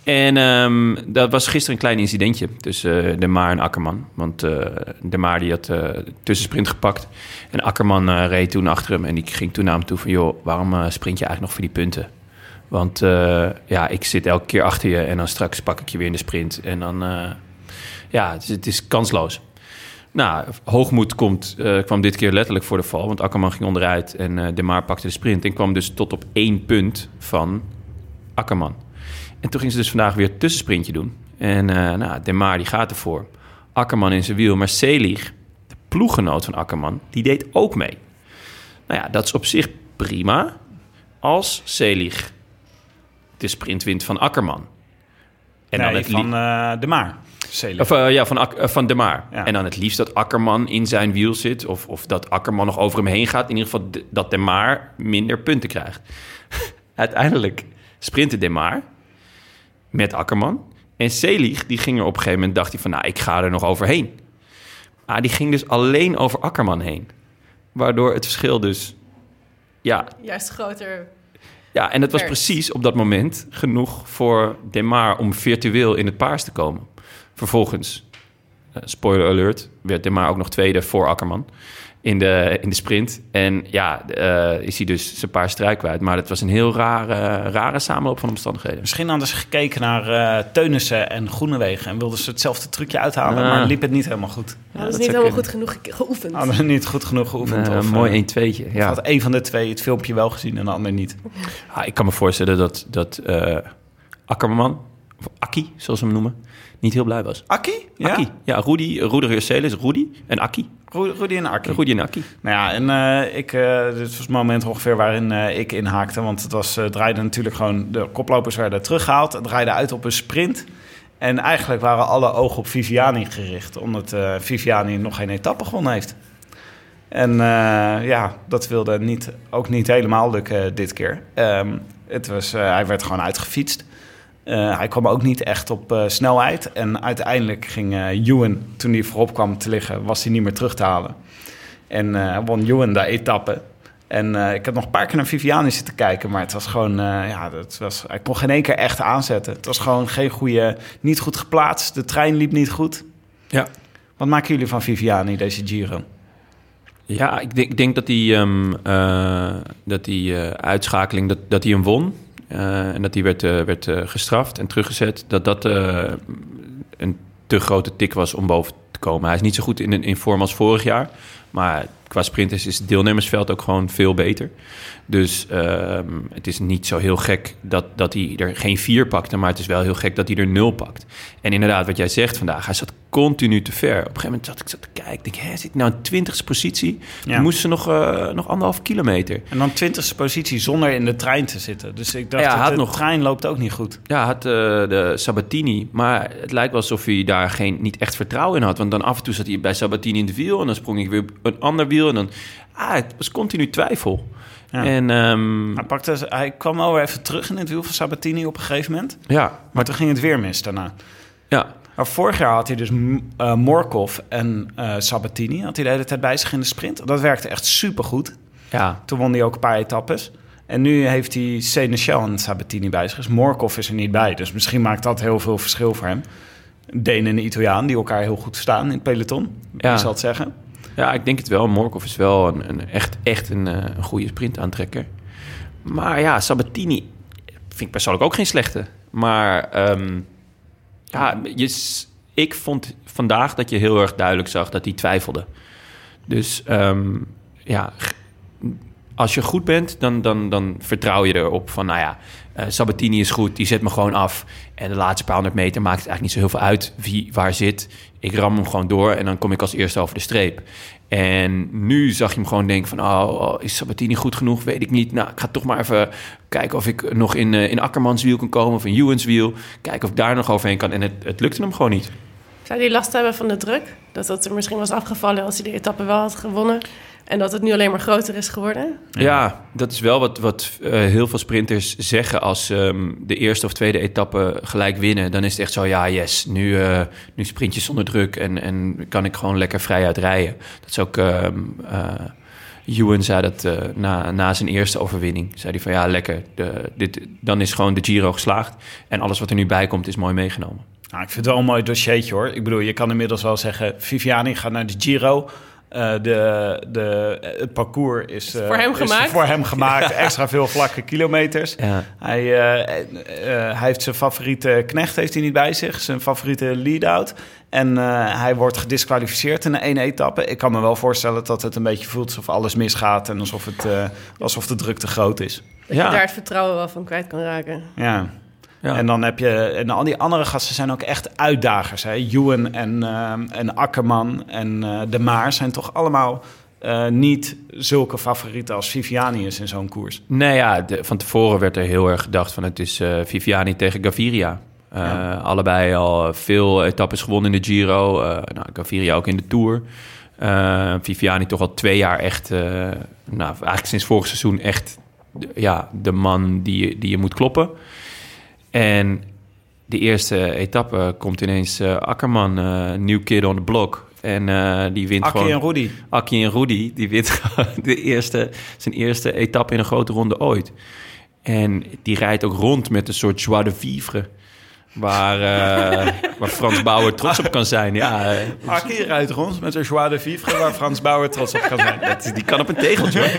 En ehm, dat was gisteren een klein incidentje tussen eh, De Maar en Akkerman. Want eh De Maar die had eh tussensprint gepakt. En Akkerman reed toen achter hem. En die ging toen naar hem toe van... joh, waarom sprint je eigenlijk nog voor die punten? Want ja, ik zit elke keer achter je... en dan straks pak ik je weer in de sprint. En dan... ja, het is, het is kansloos. Nou, hoogmoed komt, eh, kwam dit keer letterlijk voor de val. Want Akkerman ging onderuit en eh De Maar pakte de sprint. En kwam dus tot op één punt van Akkerman. En toen ging ze dus vandaag weer tussensprintje doen. En eh nou, De Maar die gaat ervoor. Akkerman in zijn wiel. Maar Selig, de ploeggenoot van Akkerman, die deed ook mee. Nou ja, dat is op zich prima. Als Selig de sprint wint van Akkerman. En nee, dan het van eh, de Maar. Of, eh, ja, van, Ak- eh, van De Maar. Ja. En dan het liefst dat Akkerman in zijn wiel zit. Of, of dat Akkerman nog over hem heen gaat. In ieder geval de- dat De Maar minder punten krijgt. Uiteindelijk sprintte De Maar met Akkerman. En Selig, die ging er op een gegeven moment, dacht hij van... nou, ik ga er nog overheen. Maar die ging dus alleen over Akkerman heen. Waardoor het verschil dus... Ja, Juist groter. ja, en het was precies op dat moment genoeg voor Demar om virtueel in het paars te komen. Vervolgens, eh, spoiler alert, werd Demar ook nog tweede voor Akkerman in de, in de sprint. En ja, eh, is hij dus zijn paar struik kwijt. Maar het was een heel rare, rare samenloop van omstandigheden. Misschien hadden ze gekeken naar eh Teunissen en Groenewegen... en wilden ze hetzelfde trucje uithalen, maar liep het niet helemaal goed. dat is niet helemaal kunnen. goed genoeg ge- geoefend. Hadden ze niet goed genoeg geoefend. Eh, of, een mooi eh, 1-2'tje. of Ja. had een van de twee het filmpje wel gezien en de ander niet. Ah, ik kan me voorstellen dat, dat eh, Akkerman, of Akkie, zoals we hem noemen, niet heel blij was. Akkie? Ja? Akkie. Ja, Rudy, Rudy en Akkie. Ru- Rudy en Akkie. Rudy en Akkie. Nou ja, en eh, ik, eh, dit was het moment ongeveer waarin eh, ik inhaakte. Want het was, draaide natuurlijk gewoon... De koplopers werden teruggehaald. Het draaide uit op een sprint. En eigenlijk waren alle ogen op Viviani gericht. Omdat Viviani nog geen etappe gewonnen heeft. En ja, dat wilde niet, ook niet helemaal lukken dit keer. Ehm, het was, hij werd gewoon uitgefietst. Eh, hij kwam ook niet echt op eh, snelheid. En uiteindelijk ging Ewan, toen hij voorop kwam te liggen, was hij niet meer terug te halen. En won Ewan de etappe. En ik heb nog een paar keer naar Viviani zitten kijken, maar het was gewoon, ja, het was, hij kon geen één keer echt aanzetten. Het was gewoon geen goede, niet goed geplaatst. De trein liep niet goed. Ja. Wat maken jullie van Viviani, deze Giro? Ja, ik denk, ik denk dat die, ehm, eh, dat die uitschakeling, dat, dat hij hem won. Eh, en dat hij werd, eh, werd eh, gestraft en teruggezet. Dat dat een te grote tik was om boven te komen. Hij is niet zo goed in, in vorm als vorig jaar. Maar qua sprinters is het deelnemersveld ook gewoon veel beter. Dus ehm, het is niet zo heel gek dat, dat hij er geen vier pakte. Maar het is wel heel gek dat hij er nul pakt. En inderdaad, wat jij zegt vandaag, hij zat continu te ver. Op een gegeven moment zat ik zat te kijken. Denk, hè, zit nou in twintigste positie? Ja. Dan moesten ze nog, eh, nog anderhalf kilometer. En dan twintigste positie zonder in de trein te zitten. Dus ik dacht, Ja, dat had de nog- trein loopt ook niet goed. Ja, had eh, de Sabatini. Maar het lijkt wel alsof hij daar geen, niet echt vertrouwen in had. Want dan af en toe zat hij bij Sabatini in de wiel. En dan sprong ik weer een ander wiel. En dan... Ah, het was continu twijfel. Ja. En ehm, Hij, pakte, hij kwam wel weer even terug in het wiel van Sabatini op een gegeven moment. ja, Maar toen ging het weer mis daarna. ja, Maar vorig jaar had hij dus Morkov en eh, Sabatini. Had hij de hele tijd bij zich in de sprint. Dat werkte echt supergoed. ja. Toen won hij ook een paar etappes. En nu heeft hij Seneschal en Sabatini bij zich. Dus Morkov is er niet bij. Dus misschien maakt dat heel veel verschil voor hem. Een Deen en een Italiaan die elkaar heel goed staan in het peloton. Ja. Ja. zal het zeggen. Ja, ik denk het wel. Morkov is wel een, een echt, echt een, eh, een goede sprintaantrekker. Maar ja, Sabatini vind ik persoonlijk ook geen slechte. Maar ehm, ja, je, ik vond vandaag dat je heel erg duidelijk zag dat hij twijfelde. Dus ehm, ja, als je goed bent, dan, dan, dan vertrouw je erop van, nou ja, eh, Sabatini is goed, die zet me gewoon af. En de laatste paar honderd meter maakt het eigenlijk niet zo heel veel uit wie waar zit. Ik ram hem gewoon door en dan kom ik als eerste over de streep. En nu zag je hem gewoon denken van, oh, oh, is Sabatini goed genoeg? Weet ik niet. Nou, ik ga toch maar even kijken of ik nog in, eh, in Akkermans wiel kan komen of in Ewan's wiel. Kijken of ik daar nog overheen kan. En het, het lukte hem gewoon niet. Zou hij last hebben van de druk? Dat dat er misschien was afgevallen als hij de etappe wel had gewonnen. En dat het nu alleen maar groter is geworden? Ja, dat is wel wat, wat eh, heel veel sprinters zeggen als ze ehm, de eerste of tweede etappe gelijk winnen. Dan is het echt zo, ja, yes, nu, eh, nu sprint je zonder druk en, en kan ik gewoon lekker vrijuit rijden. Dat is ook, ehm eh, Ewan zei dat eh, na, na zijn eerste overwinning. Zei hij van, ja, lekker, de, dit, dan is gewoon de Giro geslaagd. En alles wat er nu bij komt is mooi meegenomen. Nou, ik vind het wel een mooi dossiertje hoor. Ik bedoel, je kan inmiddels wel zeggen... Viviani gaat naar de Giro. Eh, de, de, het parcours is, eh, voor hem gemaakt. voor hem gemaakt. Extra veel vlakke kilometers. Ja. Hij, eh, eh, hij heeft zijn favoriete knecht heeft hij niet bij zich. Zijn favoriete lead-out. En eh, hij wordt gedisqualificeerd in de ene etappe. Ik kan me wel voorstellen dat het een beetje voelt alsof alles misgaat... en alsof, het, eh, alsof de druk te groot is. Dat je daar het vertrouwen wel van kwijt kan raken. Ja. Ja. En dan heb je... En al die andere gasten zijn ook echt uitdagers. Hè? Ewan en, ehm, en Akkerman en eh, De Maar zijn toch allemaal... eh, niet zulke favorieten als Viviani is in zo'n koers. Nee, ja, de- van tevoren werd er heel erg gedacht van het is Viviani tegen Gaviria. Allebei al veel etappes gewonnen in de Giro. nou, Gaviria ook in de Tour. Viviani toch al twee jaar echt, nou, eigenlijk sinds vorig seizoen echt de- ja, de man die, die je moet kloppen. En de eerste etappe komt ineens eh, Akkerman, eh new kid on the block. En eh, die wint Akkie gewoon... en Rudy. Akkie en Rudy, die wint gewoon de eerste, zijn eerste etappe in een grote ronde ooit. En die rijdt ook rond met een soort joie de vivre. Waar, eh, waar Frans Bauer trots op kan zijn. Ja, Akkie rijdt rond met een joie de vivre... waar Frans Bauer trots op kan zijn. dat- die kan op een tegeltje.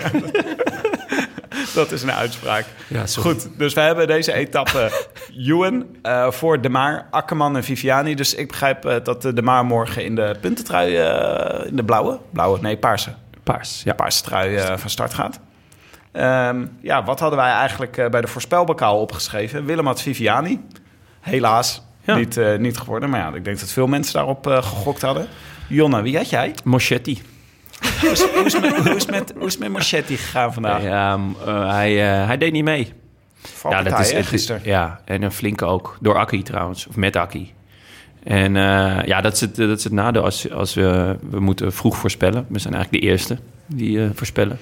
Dat is een uitspraak. Ja. Goed, dus we hebben deze etappe Ewan eh, voor De Maar, Akkerman en Viviani. Dus ik begrijp eh, dat De Maar morgen in de puntentrui, eh, in de blauwe, blauwe, nee, paarse, Paars, ja, paarse trui van start gaat. Ehm, ja, wat hadden wij eigenlijk eh, bij de voorspelbokaal opgeschreven? Willem had Viviani. Helaas Ja. niet, eh, niet geworden. Maar ja, ik denk dat veel mensen daarop eh, gegokt hadden. Jonna, wie had jij? Moschetti. Hoe is, hoe is, met, hoe is, met, hoe is het met Marchetti gegaan vandaag? Ja, eh, hij, eh, hij deed niet mee. ja, dat is het gisteren. Ja, en een flinke ook. Door Akkie trouwens, of met Akkie. En eh, ja, dat is het, dat is het nadeel als, als we, we moeten vroeg voorspellen. We zijn eigenlijk de eerste die eh, voorspellen.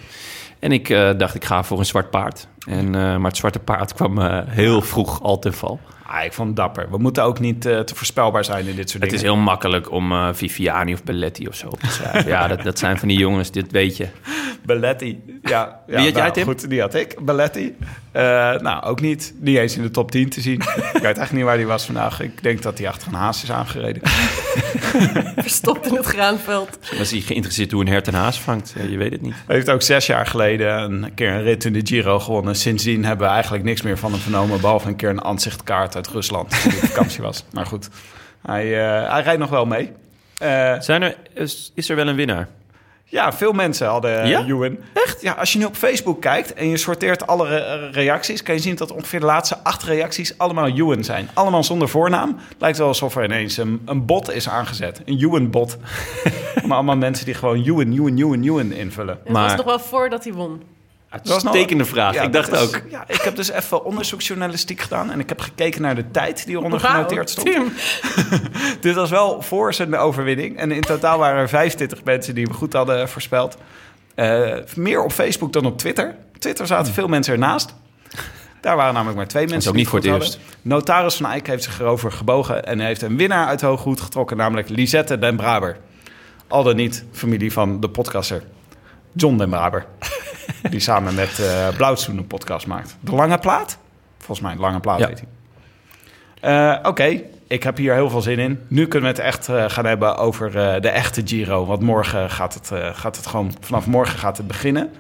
En ik eh, dacht, ik ga voor een zwart paard. En, eh, maar het zwarte paard kwam heel vroeg al ten val. Ah, ik vond het dapper. We moeten ook niet eh, te voorspelbaar zijn in dit soort Het is dingen. heel makkelijk om eh, Viviani of Belletti of zo op te schrijven. ja, dat, dat zijn van die jongens, dit weet je. Belletti. Ja, ja Wie had jij, nou, Tim? Goed, die had ik. Belletti. Eh, nou, ook niet. Niet eens in de top 10 te zien. ik weet echt niet waar die was vandaag. Ik denk dat hij achter een haas is aangereden. Verstopt in het graanveld. Was hij geïnteresseerd hoe een hert een haas vangt? Ja, je weet het niet. Hij heeft ook zes jaar geleden een keer een rit in de Giro gewonnen. Sindsdien hebben we eigenlijk niks meer van hem vernomen. Behalve een keer een aanzichtkaart uit Rusland. Op vakantie was. Maar goed, hij, eh, hij rijdt nog wel mee. Eh, Zijn er, is, is er wel een winnaar? Ja, veel mensen hadden Ja? ja? Ewan. Echt? Ja, als je nu op Facebook kijkt en je sorteert alle re- reacties... kan je zien dat ongeveer de laatste acht reacties allemaal Ewan zijn. Allemaal zonder voornaam. Lijkt wel alsof er ineens een, een bot is aangezet. Een Ewan-bot. maar allemaal mensen die gewoon Ewan, Ewan, Ewan, Ewan invullen. Het Maar- was nog wel voordat hij won. Uitstekende vraag. Ja, ik dacht dat is- ook. Ja, ik heb dus even onderzoeksjournalistiek gedaan... en ik heb gekeken naar de tijd die eronder genoteerd stond. Tim. Dit was wel voor zijn overwinning. En in totaal waren er 25 mensen die hem goed hadden voorspeld. Eh, meer op Facebook dan op Twitter. Twitter zaten veel mensen ernaast. Daar waren namelijk maar twee mensen ook die niet voor het hadden. Notaris van Eyck heeft zich erover gebogen... en heeft een winnaar uit de hoge hoed getrokken... namelijk Lisette den Braber. Al dan niet familie van de podcaster John den Braber. Die samen met eh Blauwtsoen een podcast maakt. De Lange Plaat? Volgens mij, Lange Plaat Ja. heet hij. Eh, Oké, ik heb hier heel veel zin in. Nu kunnen we het echt eh, gaan hebben over eh, de echte Giro. Want morgen gaat het, eh, gaat het gewoon... Vanaf morgen gaat het beginnen.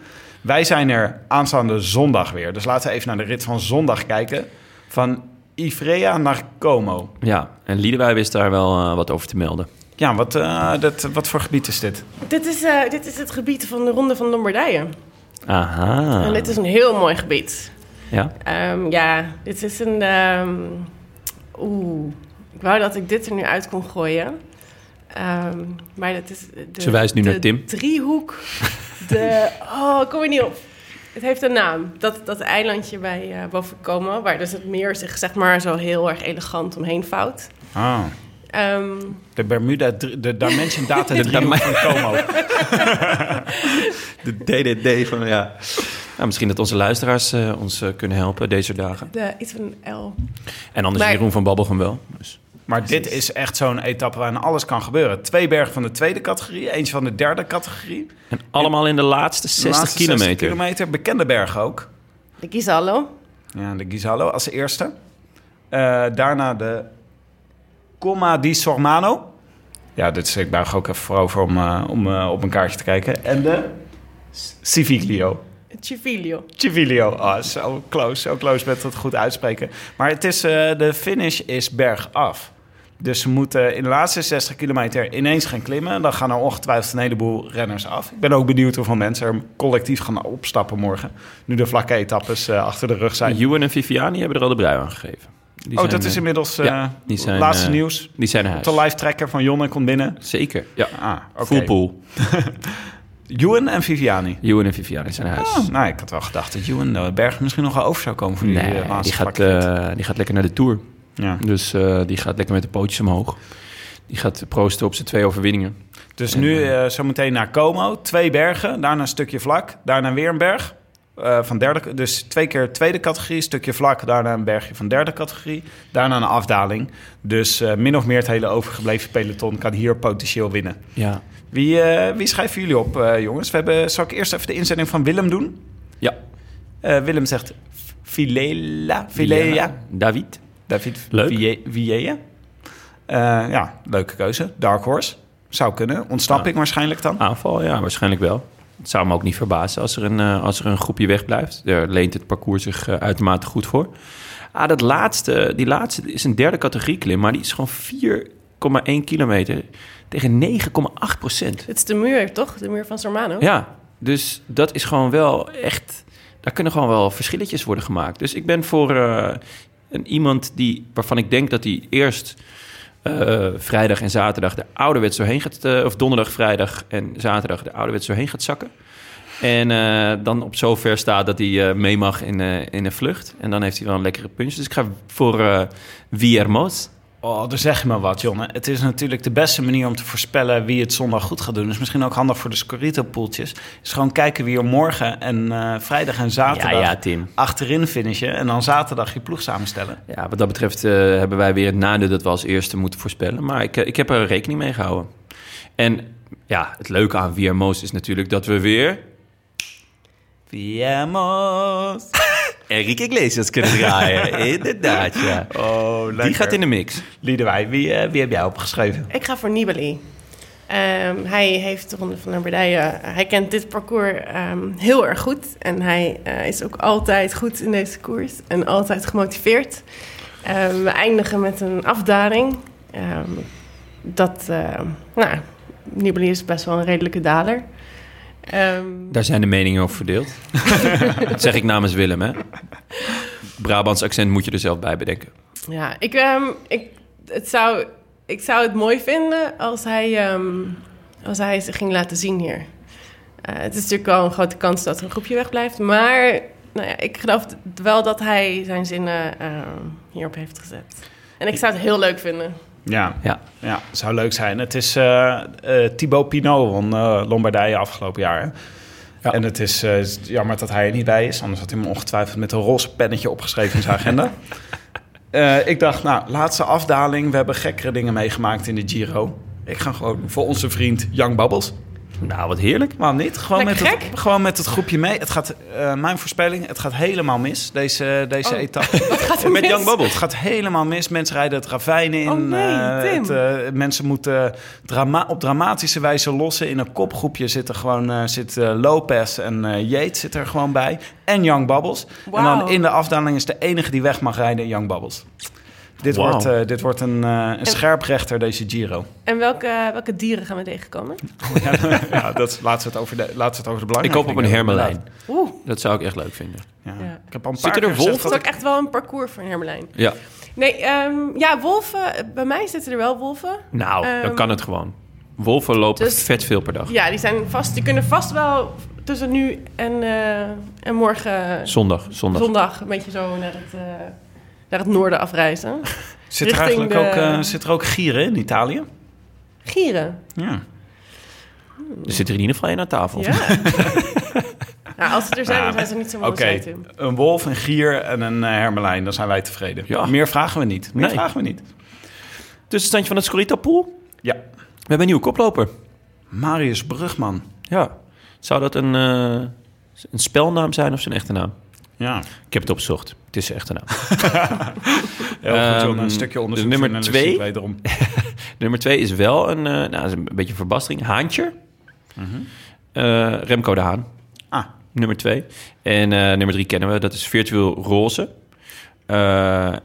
Wij zijn er aanstaande zondag weer. Dus laten we even naar de rit van zondag kijken. Van Ivrea naar Como. Ja, en Liedewij wist daar wel eh, wat over te melden. Ja, wat, eh, dat, wat voor gebied is dit? Dit is, eh, dit is het gebied van de Ronde van Lombardije. Aha. En dit is een heel mooi gebied. Ja. Ehm, ja, dit is een... ehm, Oeh, ik wou dat ik dit er nu uit kon gooien. Ehm, maar dat is... De, Ze wijst nu de naar Tim. driehoek. De... Oh, ik kom er niet op. Het heeft een naam. Dat, dat eilandje bij eh boven Como, waar dus het meer zich zeg maar zo heel erg elegant omheen vouwt. Ah, Ehm, De Bermuda, de Dimension Data De 3 van Como. De DDD van, ja. Nou, misschien dat onze luisteraars eh, ons eh, kunnen helpen deze dagen. de, iets van een L. En anders Maar- Jeroen van Babbelgem wel. Dus. Maar dit is echt zo'n etappe waarin alles kan gebeuren. Twee bergen van de tweede categorie, eentje van de derde categorie. En allemaal in de laatste 60 De laatste kilometer. 60 kilometer. Bekende bergen ook. De Gizallo. Ja, de Gizalo als eerste. Eh, daarna de Coma di Sormano. Ja, dit is, ik buig ook even voorover om, eh, om eh, op een kaartje te kijken. En de Civiglio. Civilio. Civiglio. Ah, zo close, zo close met het goed uitspreken. Maar het is, eh, de finish is bergaf. Dus ze moeten in de laatste 60 kilometer ineens gaan klimmen. Dan gaan er ongetwijfeld een heleboel renners af. Ik ben ook benieuwd hoeveel mensen er collectief gaan opstappen morgen. Nu de vlakke etappes eh, achter de rug zijn. Ewan en Viviani hebben er al de brui aan gegeven. Die oh, zijn, dat is eh, inmiddels eh ja, die zijn, laatste eh, nieuws. Die zijn huis. De live tracker van Jonne komt binnen. Zeker, ja. Ah. Ewan en Viviani. Ewan en Viviani zijn huis. Oh, nou, ik had wel gedacht dat Ewan de berg misschien nog wel over zou komen voor die nee, eh, laatste die gaat, eh, die gaat lekker naar de Tour. ja. Dus eh, die gaat lekker met de pootjes omhoog. Die gaat proosten op zijn twee overwinningen. Dus En, nu eh, eh zometeen naar Como. Twee bergen, daarna een stukje vlak. Daarna weer een berg. Eh, van derde, dus twee keer tweede categorie, stukje vlak. Daarna een bergje van derde categorie. Daarna een afdaling. Dus eh, min of meer het hele overgebleven peloton kan hier potentieel winnen. Ja. Wie, eh, wie schrijven jullie op, jongens? We hebben, zal ik eerst even de inzending van Willem doen? Ja. Willem zegt Filela. Filela. David. David Leuk. Vie- Vieille. Eh, ja, leuke keuze. Dark Horse. Zou kunnen. Ontsnapping waarschijnlijk dan. Aanval, ja, waarschijnlijk wel. Het zou me ook niet verbazen als er een, eh, als er een groepje wegblijft. Daar leent het parcours zich eh, uitermate goed voor. Ah, dat laatste, die laatste is een derde categorie klim, maar die is gewoon 4,1 kilometer tegen 9,8 procent. Het is de muur, toch? De muur van Sormano. Ja, dus dat is gewoon wel echt... Daar kunnen gewoon wel verschilletjes worden gemaakt. Dus ik ben voor eh, een, iemand die, waarvan ik denk dat hij eerst... eh, vrijdag en zaterdag de ouderwets doorheen gaat... eh, of donderdag, vrijdag en zaterdag de ouderwets doorheen gaat zakken. En eh, dan op zover staat dat hij mee mag in, in een vlucht. En dan heeft hij wel een lekkere punch. Dus ik ga voor eh Villermoz. Oh, daar zeg je maar wat, Jonne. Het is natuurlijk de beste manier om te voorspellen wie het zondag goed gaat doen. Dus misschien ook handig voor de Scorito-poeltjes. Is gewoon kijken wie er morgen en eh, vrijdag en zaterdag Ja, ja, Tim. achterin finishen. En dan zaterdag je ploeg samenstellen. Ja, wat dat betreft eh, hebben wij weer het nadeel dat we als eerste moeten voorspellen. Maar ik, eh, ik heb er rekening mee gehouden. En ja, het leuke aan Villermoz is natuurlijk dat we weer Viemos. Enrique Iglesias kunnen draaien. Inderdaad, ja. Oh, lekker. Die gaat in de mix. Liedewij, wie, eh, wie heb jij opgeschreven? Ik ga voor Nibali. Ehm, hij heeft de Ronde van Lombardije. hij kent dit parcours ehm, heel erg goed. En hij eh, is ook altijd goed in deze koers. En altijd gemotiveerd. Ehm, we eindigen met een afdaling. Ehm, dat, eh, nou, Nibali is best wel een redelijke daler. Ehm, Daar zijn de meningen over verdeeld. dat zeg ik namens Willem, hè. Brabants accent moet je er zelf bij bedenken. Ja, ik, ehm, ik, het zou, ik zou het mooi vinden als hij, ehm, als hij zich ging laten zien hier. Eh, het is natuurlijk wel een grote kans dat er een groepje wegblijft. Maar nou ja, ik geloof wel dat hij zijn zinnen ehm, hierop heeft gezet. En ik zou het heel leuk vinden. Ja, Ja. ja zou leuk zijn. Het is eh eh, Thibaut Pinot won eh, Lombardije afgelopen jaar. hè? Ja. En het is eh, jammer dat hij er niet bij is. Anders had hij hem ongetwijfeld met een roze pennetje opgeschreven in zijn agenda. Eh, ik dacht, nou, laatste afdaling. We hebben gekkere dingen meegemaakt in de Giro. Ik ga gewoon voor onze vriend Young Bubbles. Nou, wat heerlijk. Waarom niet? Gewoon, met het, gewoon met het groepje mee. Het gaat, eh, mijn voorspelling, het gaat helemaal mis, deze, deze Oh. etappe. Gaat er Met mis? Young Bubble. Het gaat helemaal mis. Mensen rijden het ravijn in. Oh nee, Eh, Tim. het, eh, mensen moeten drama op dramatische wijze lossen. In een kopgroepje zitten gewoon uh, zit, uh, Lopez en uh, Yates zit er gewoon bij. En Young Bubbles. En dan in de afdaling is de enige die weg mag rijden Young Bubbles. Dit wordt, uh, dit wordt een, uh, een scherprechter, deze Giro. En welke, welke dieren gaan we tegenkomen? ja, ja, dat, laten, we het over de, laten we het over de Ik belangrijke hoop op een hermelijn. Oeh, Dat zou ik echt leuk vinden. Ja. Ja. Ik heb al een Zitten paar er wolven? dat is ook echt wel een parcours voor een hermelijn. Ja. Nee, ehm, ja, wolven. Bij mij zitten er wel wolven. Nou, dan Ehm, kan het gewoon. Wolven lopen dus- vet veel per dag. Ja, die zijn vast. Die kunnen vast wel tussen nu en, eh, en morgen Zondag, zondag. zondag een beetje zo naar het, eh, naar het noorden afreizen. Zit er, eigenlijk de- ook, eh, zit er ook gieren in Italië? Gieren. Ja. Er zit er in ieder geval één aan tafel. Ja. nou, als ze er zijn, dan zijn ze niet zo mooi Oké, weten. een wolf, een gier en een eh, hermelijn. Dan zijn wij tevreden. Ja. Meer vragen we niet. Meer Nee. vragen we niet. Tussenstandje van het Scorito Pool. Ja. We hebben een nieuwe koploper. Marius Brugman. Ja. Zou dat een, eh, een spelnaam zijn of zijn echte naam? Ja, Ik heb het opgezocht. Het is zijn echte naam. heel goed, John. Ehm, Een stukje onderzoek. de nummer twee. Wederom. Nummer twee is wel een, eh, nou, is een beetje een verbastering. Haantje. Eh, Remco de Haan. Ah, Nummer twee. En eh, nummer drie kennen we. Dat is Virtueel Roze.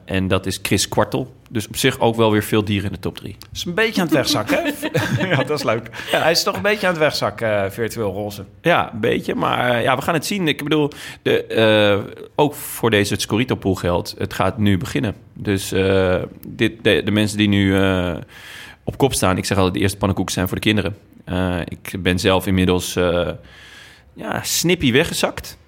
En dat is Chris Kwartel. Dus op zich ook wel weer veel dieren in de top drie. is een beetje aan het wegzakken, ja, dat is leuk. Hij is toch een beetje aan het wegzakken, eh, virtueel roze. Ja, een beetje. Maar eh, ja, we gaan het zien. Ik bedoel, de, eh, ook voor deze Scorito Pool geldt. Het gaat nu beginnen. Dus eh, dit, de, de mensen die nu eh, op kop staan... Ik zeg altijd, de eerste pannenkoeken zijn voor de kinderen. Eh, ik ben zelf inmiddels eh ja, snippie weggezakt.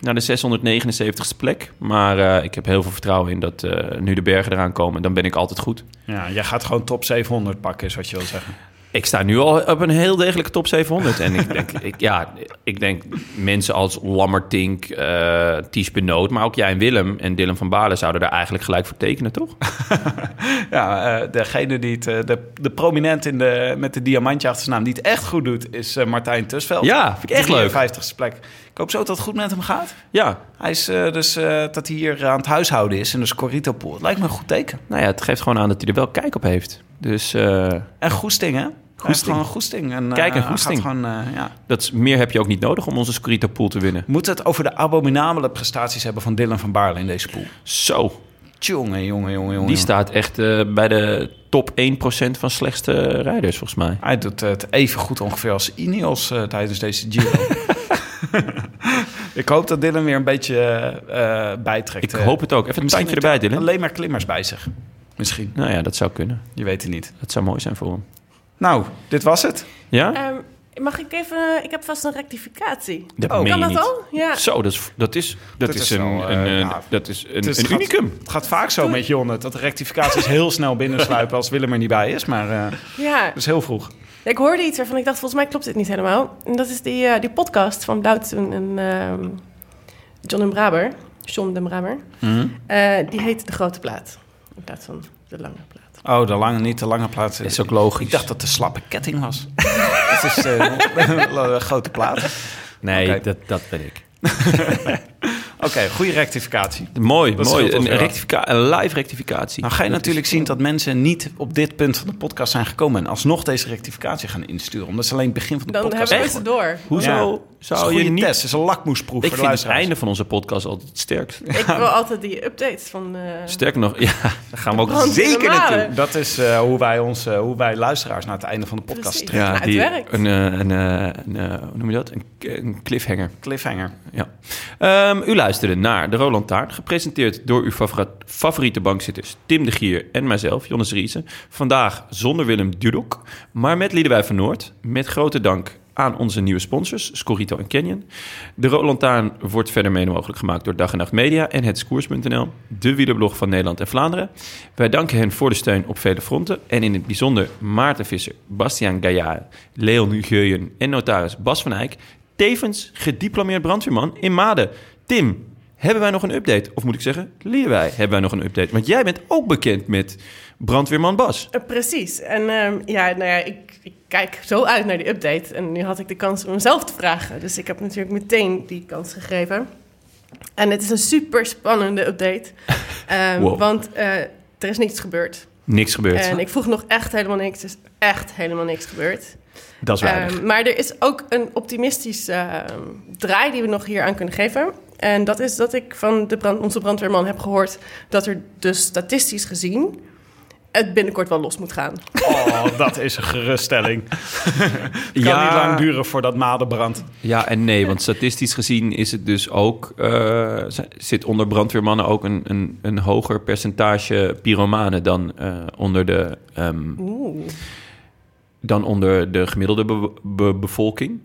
Naar de 679ste plek. Maar eh, ik heb heel veel vertrouwen in dat eh, nu de bergen eraan komen... dan ben ik altijd goed. Ja, jij gaat gewoon top 700 pakken, is wat je wil zeggen. Ik sta nu al op een heel degelijke top 700. En ik denk, ik, ja, ik denk mensen als Lammertink, eh Ties Benoot... maar ook jij en Willem en Dylan van Baarle zouden daar eigenlijk gelijk voor tekenen, toch? Ja, eh, degene die het, eh, de, de prominent in de, met de diamantje achter zijn naam, die het echt goed doet, is Martijn Tusveld. Ja, vind ik echt leuk. 53ste plek. Ik hoop zo dat het goed met hem gaat. Ja, Hij is dus dat hij hier aan het huishouden is in de Scorito pool. Het lijkt me een goed teken. nou ja, het geeft gewoon aan dat hij er wel kijk op heeft. Dus En goesting, hè? Goesting. gewoon een goesting. En, Kijk, eh, en hij goesting. Gewoon, eh, ja. dat is, meer heb je ook niet nodig om onze Scorito Pool te winnen. We moeten het over de abominabele prestaties hebben van Dylan van Baarle in deze pool. Zo, Tjonge, jongen, jongen, jongen. die staat echt eh, bij de top 1% van slechtste rijders, volgens mij. Hij doet het even goed ongeveer als Ineos eh, tijdens deze Giro. ik hoop dat Dylan weer een beetje eh, eh, bijtrekt. Ik Eh, hoop het ook. Even een tandje heeft erbij, Dylan. Alleen maar klimmers bij zich. Misschien. Nou ja, dat zou kunnen. Je weet het niet. Dat zou mooi zijn voor hem. Nou, dit was het. Ja? Ehm, mag ik even... Ik heb vast een rectificatie. Dat Oh. kan dat niet. al? Ja. Zo, dat is, dat is, dat Dat is, is een, een, eh, een- ja. dat is een, Het is- een het gaat- unicum. Het gaat vaak zo met Jonne, dat de rectificaties heel snel binnensluipen als Willem er niet bij is. Maar eh Ja. dat is heel vroeg. Ik hoorde iets waarvan ik dacht, volgens mij klopt dit niet helemaal. En dat is die, eh, die podcast van Blauwtsoen en ehm, John en Braber. John den Braber. Mhm. Eh, die heet De Grote Plaat. In plaats van De Lange Plaat. Oh, de lange, niet de lange plaat. Is ook logisch. Ik dacht dat de slappe ketting was. Het is eh, een grote plaat. Nee, dat, dat ben ik. Oké, goede rectificatie. Mooi, Dat mooi. Een, rectifica een live rectificatie. Nou ga je Dat natuurlijk is- zien dat mensen niet op dit punt van de podcast zijn gekomen... en alsnog deze rectificatie gaan insturen. Omdat ze alleen het begin van de Dan podcast hebben we ze door. Hoezo zou je niet... test. Het is een lakmoesproef Ik voor de vind het einde van onze podcast altijd het sterkst. Ik wil altijd die updates van... eh, Sterker nog, ja, daar gaan we ook zeker naartoe. Dat is eh, hoe, wij ons, eh, hoe wij luisteraars naar het einde van de podcast trekken. Ja, het die, werkt. een, een, eh, een, eh, hoe noem je dat? Een, een cliffhanger. Cliffhanger. Ja. Ehm, u luisterde naar De Roland Taart, gepresenteerd door uw favoriete bankzitters Tim de Gier en mijzelf, Jonas Riesen. Vandaag zonder Willem Dudok, maar met Liedewij van Noord. Met grote dank aan onze nieuwe sponsors, Scorito en Canyon. De Roland Taart wordt verder mede mogelijk gemaakt door Dag en Nacht Media en hetskoers.nl, de wielerblog van Nederland en Vlaanderen. Wij danken hen voor de steun op vele fronten en in het bijzonder Maarten Visser, Bastiaan Gaillard, Leon Geuyen en notaris Bas van Eyck. Tevens gediplomeerd brandweerman in Maden. Tim, hebben wij nog een update? Of moet ik zeggen, Liedewij, hebben wij nog een update? Want jij bent ook bekend met brandweerman Bas. eh, precies. En ehm, ja, nou ja, ik, ik kijk zo uit naar die update. En nu had ik de kans om mezelf te vragen. Dus ik heb natuurlijk meteen die kans gegeven. En het is een super spannende update. Ehm, Wow. Want eh, er is niets gebeurd. Niks gebeurd. En ik vroeg nog echt helemaal niks. Er is echt helemaal niks gebeurd. Dat is weinig. Ehm, maar er is ook een optimistisch ehm, draai die we nog hier aan kunnen geven. En dat is dat ik van de brand, onze brandweerman heb gehoord dat er dus statistisch gezien het binnenkort wel los moet gaan. Oh, dat is een geruststelling. Het kan niet lang duren voordat Maden brandt. Ja en nee, want statistisch gezien is het dus ook... eh, zit onder brandweermannen ook een, een, een hoger percentage pyromanen dan, eh, onder, de, ehm, Oeh. dan onder de gemiddelde be- be- bevolking.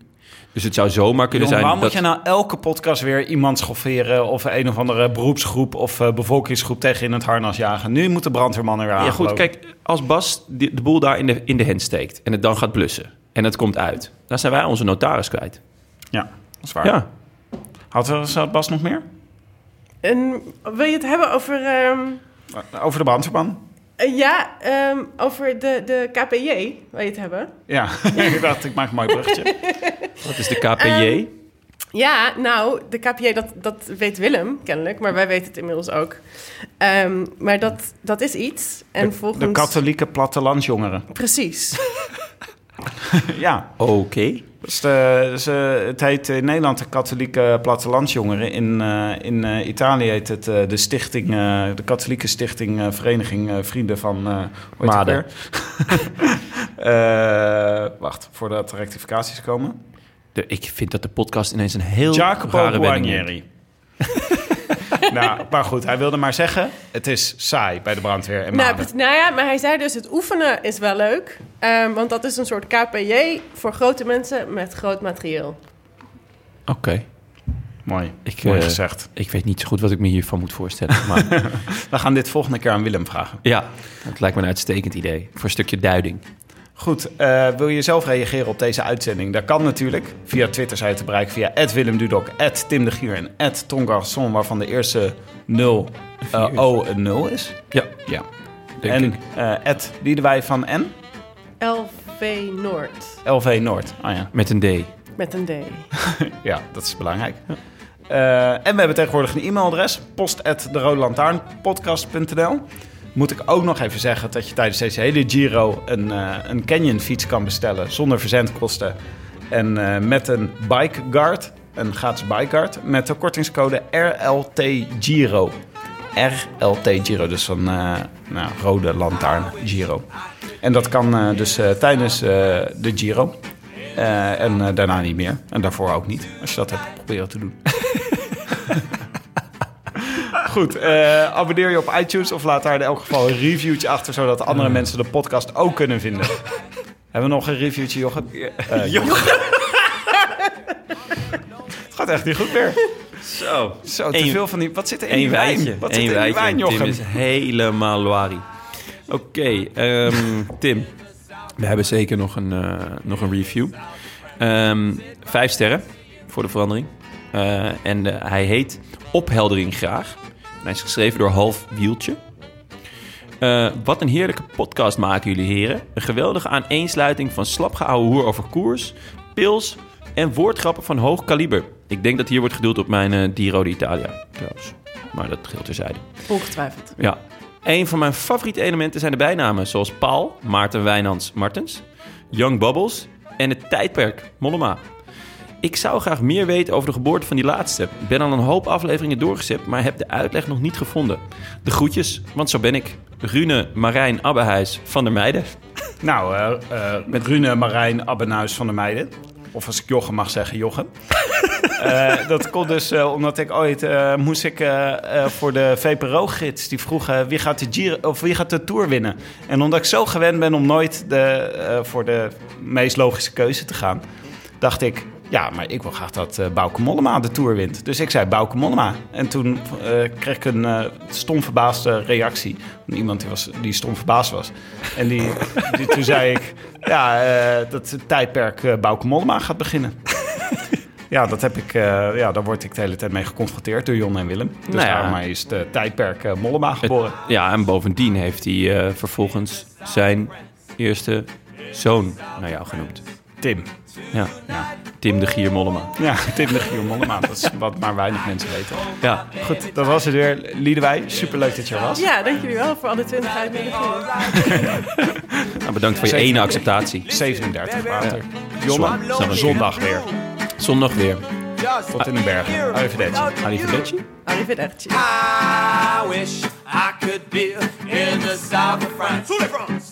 Dus het zou zomaar kunnen Jongen, zijn waarom dat... moet je nou elke podcast weer iemand schofferen... of een of andere beroepsgroep of eh, bevolkingsgroep tegen in het harnas jagen? Nu moet de brandweerman er weer aan. Ja, goed, kijk, als Bas de, de boel daar in de, in de hand steekt en het dan gaat blussen en het komt uit, dan zijn wij onze notaris kwijt. Ja, dat is waar. Ja, Had er had Bas nog meer? En wil je het hebben over... ehm, Over de brandweerman? Eh, ja, ehm, over de, de KPJ, wil je het hebben? Ja, ik dacht, ik maak een mooi bruggetje. dat is de KPJ. Ehm, Ja, nou, de KPJ, dat, dat weet Willem kennelijk, maar wij weten het inmiddels ook. Ehm, maar dat, dat is iets. En de, volgens... de katholieke plattelandsjongeren. Precies. Ja, Oké. De, is, eh, het heet in Nederland de katholieke plattelandsjongeren. In, eh, in eh, Italië heet het eh, de stichting, eh, de katholieke stichting eh, Vereniging eh, Vrienden van... eh Maden. Eh, wacht, voordat de rectificaties komen. De- Ik vind dat de podcast ineens een heel Jacopo rare neemt. Guarnieri. nou, maar goed, hij wilde maar zeggen... het is saai bij de brandweer en Nou, nou ja, maar hij zei dus het oefenen is wel leuk. Ehm, want dat is een soort KPJ voor grote mensen met groot materieel. Oké. Mooi, Ik, mooi eh, gezegd. Ik weet niet zo goed wat ik me hiervan moet voorstellen. Maar We gaan dit volgende keer aan Willem vragen. ja, het lijkt me een uitstekend idee. Voor een stukje duiding. Goed, eh, wil je zelf reageren op deze uitzending? Dat kan natuurlijk. Via Twitter zijn te bereiken via Willem Dudok, Tim de Gier en Ton Garçon, waarvan de eerste 0 eh, O een 0 is. Ja, Ja. denk en ik. eh Liedewij van N, LV Noord. LV Noord. Ah ja. Met een D. Met een D. ja, dat is belangrijk. Eh, en we hebben tegenwoordig een e-mailadres, post.derodelantaarnpodcast.nl. Moet ik ook nog even zeggen dat je tijdens deze hele Giro een, eh, een Canyon fiets kan bestellen zonder verzendkosten. En eh, met een bike guard, een gratis bike guard, met de kortingscode RLT Giro. RLT Giro, dus van eh, nou, rode lantaarn Giro. En dat kan dus tijdens de Giro. En daarna niet meer. En daarvoor ook niet. Als je dat hebt, probeer het te doen. Goed, eh, abonneer je op iTunes of laat daar in elk geval een reviewtje achter... zodat andere mensen de podcast ook kunnen vinden. Hebben we nog een reviewtje, Jochen? Eh, Jochen. het gaat echt niet goed meer. Zo. Zo, te Eén- veel van die... Wat zit er in die Eén wijn? wijntje. Wat Eén zit er in die wijn, Jochem? Tim is helemaal loari. Oké, ehm, Tim. We hebben zeker nog een, eh, nog een review. Ehm, vijf sterren voor de verandering. Eh, en hij heet Opheldering Graag. Hij is geschreven door Half Wieltje. Eh, wat een heerlijke podcast maken jullie heren. Een geweldige aaneensluiting van slapgehouden hoer over koers, pils en woordgrappen van hoog kaliber. Ik denk dat hier wordt gedoeld op mijn eh Giro d'Italia trouwens. Maar dat geldt terzijde. Ongetwijfeld. Ja. Een van mijn favoriete elementen zijn de bijnamen zoals Paul, Maarten Wijnands Martens, Young Bubbles en het tijdperk Mollema. Ik zou graag meer weten over de geboorte van die laatste. Ik ben al een hoop afleveringen doorgezet, maar heb de uitleg nog niet gevonden. De groetjes, want zo ben ik. Rune Marijn Abbehuis van der Meijden. Nou, eh, eh, met Rune Marijn Abbenhuis van der Meijden. Of als ik Jochem mag zeggen, Jochem. Eh, dat komt dus omdat ik ooit moest ik voor de VPRO-gids. Die vroeg wie, gaat de Giro, of wie gaat de Tour winnen. En omdat ik zo gewend ben om nooit de, voor de meest logische keuze te gaan... dacht ik, ja, maar ik wil graag dat eh Bauke Mollema de Tour wint. Dus ik zei Bauke Mollema. En toen eh, kreeg ik een eh stom verbaasde reactie. Van iemand die, was, die stom verbaasd was. En die, die, toen zei ik, ja, eh, dat het tijdperk eh Bauke Mollema gaat beginnen. Ja, dat heb ik, eh, ja, daar word ik de hele tijd mee geconfronteerd door Jon en Willem. Dus Nou ja. daarom is het tijdperk eh, Mollema geboren. Ja, en bovendien heeft hij eh, vervolgens zijn eerste zoon naar jou genoemd. Tim. Ja, Ja. Tim de Gier Mollema. ja, Tim de Gier Mollema. Dat is wat maar weinig mensen weten. Ja, Goed, dat was het weer. Liedewij, superleuk dat je er was. Ja, dank jullie wel voor alle 20 uitnodigingen. nou, bedankt voor je ene acceptatie. 37 water. Jonne, Zondag. zondag weer. Zondag weer. Tot in de bergen. Arrivederci. Arrivederci. Arrivederci. I wish I could be in the south of France.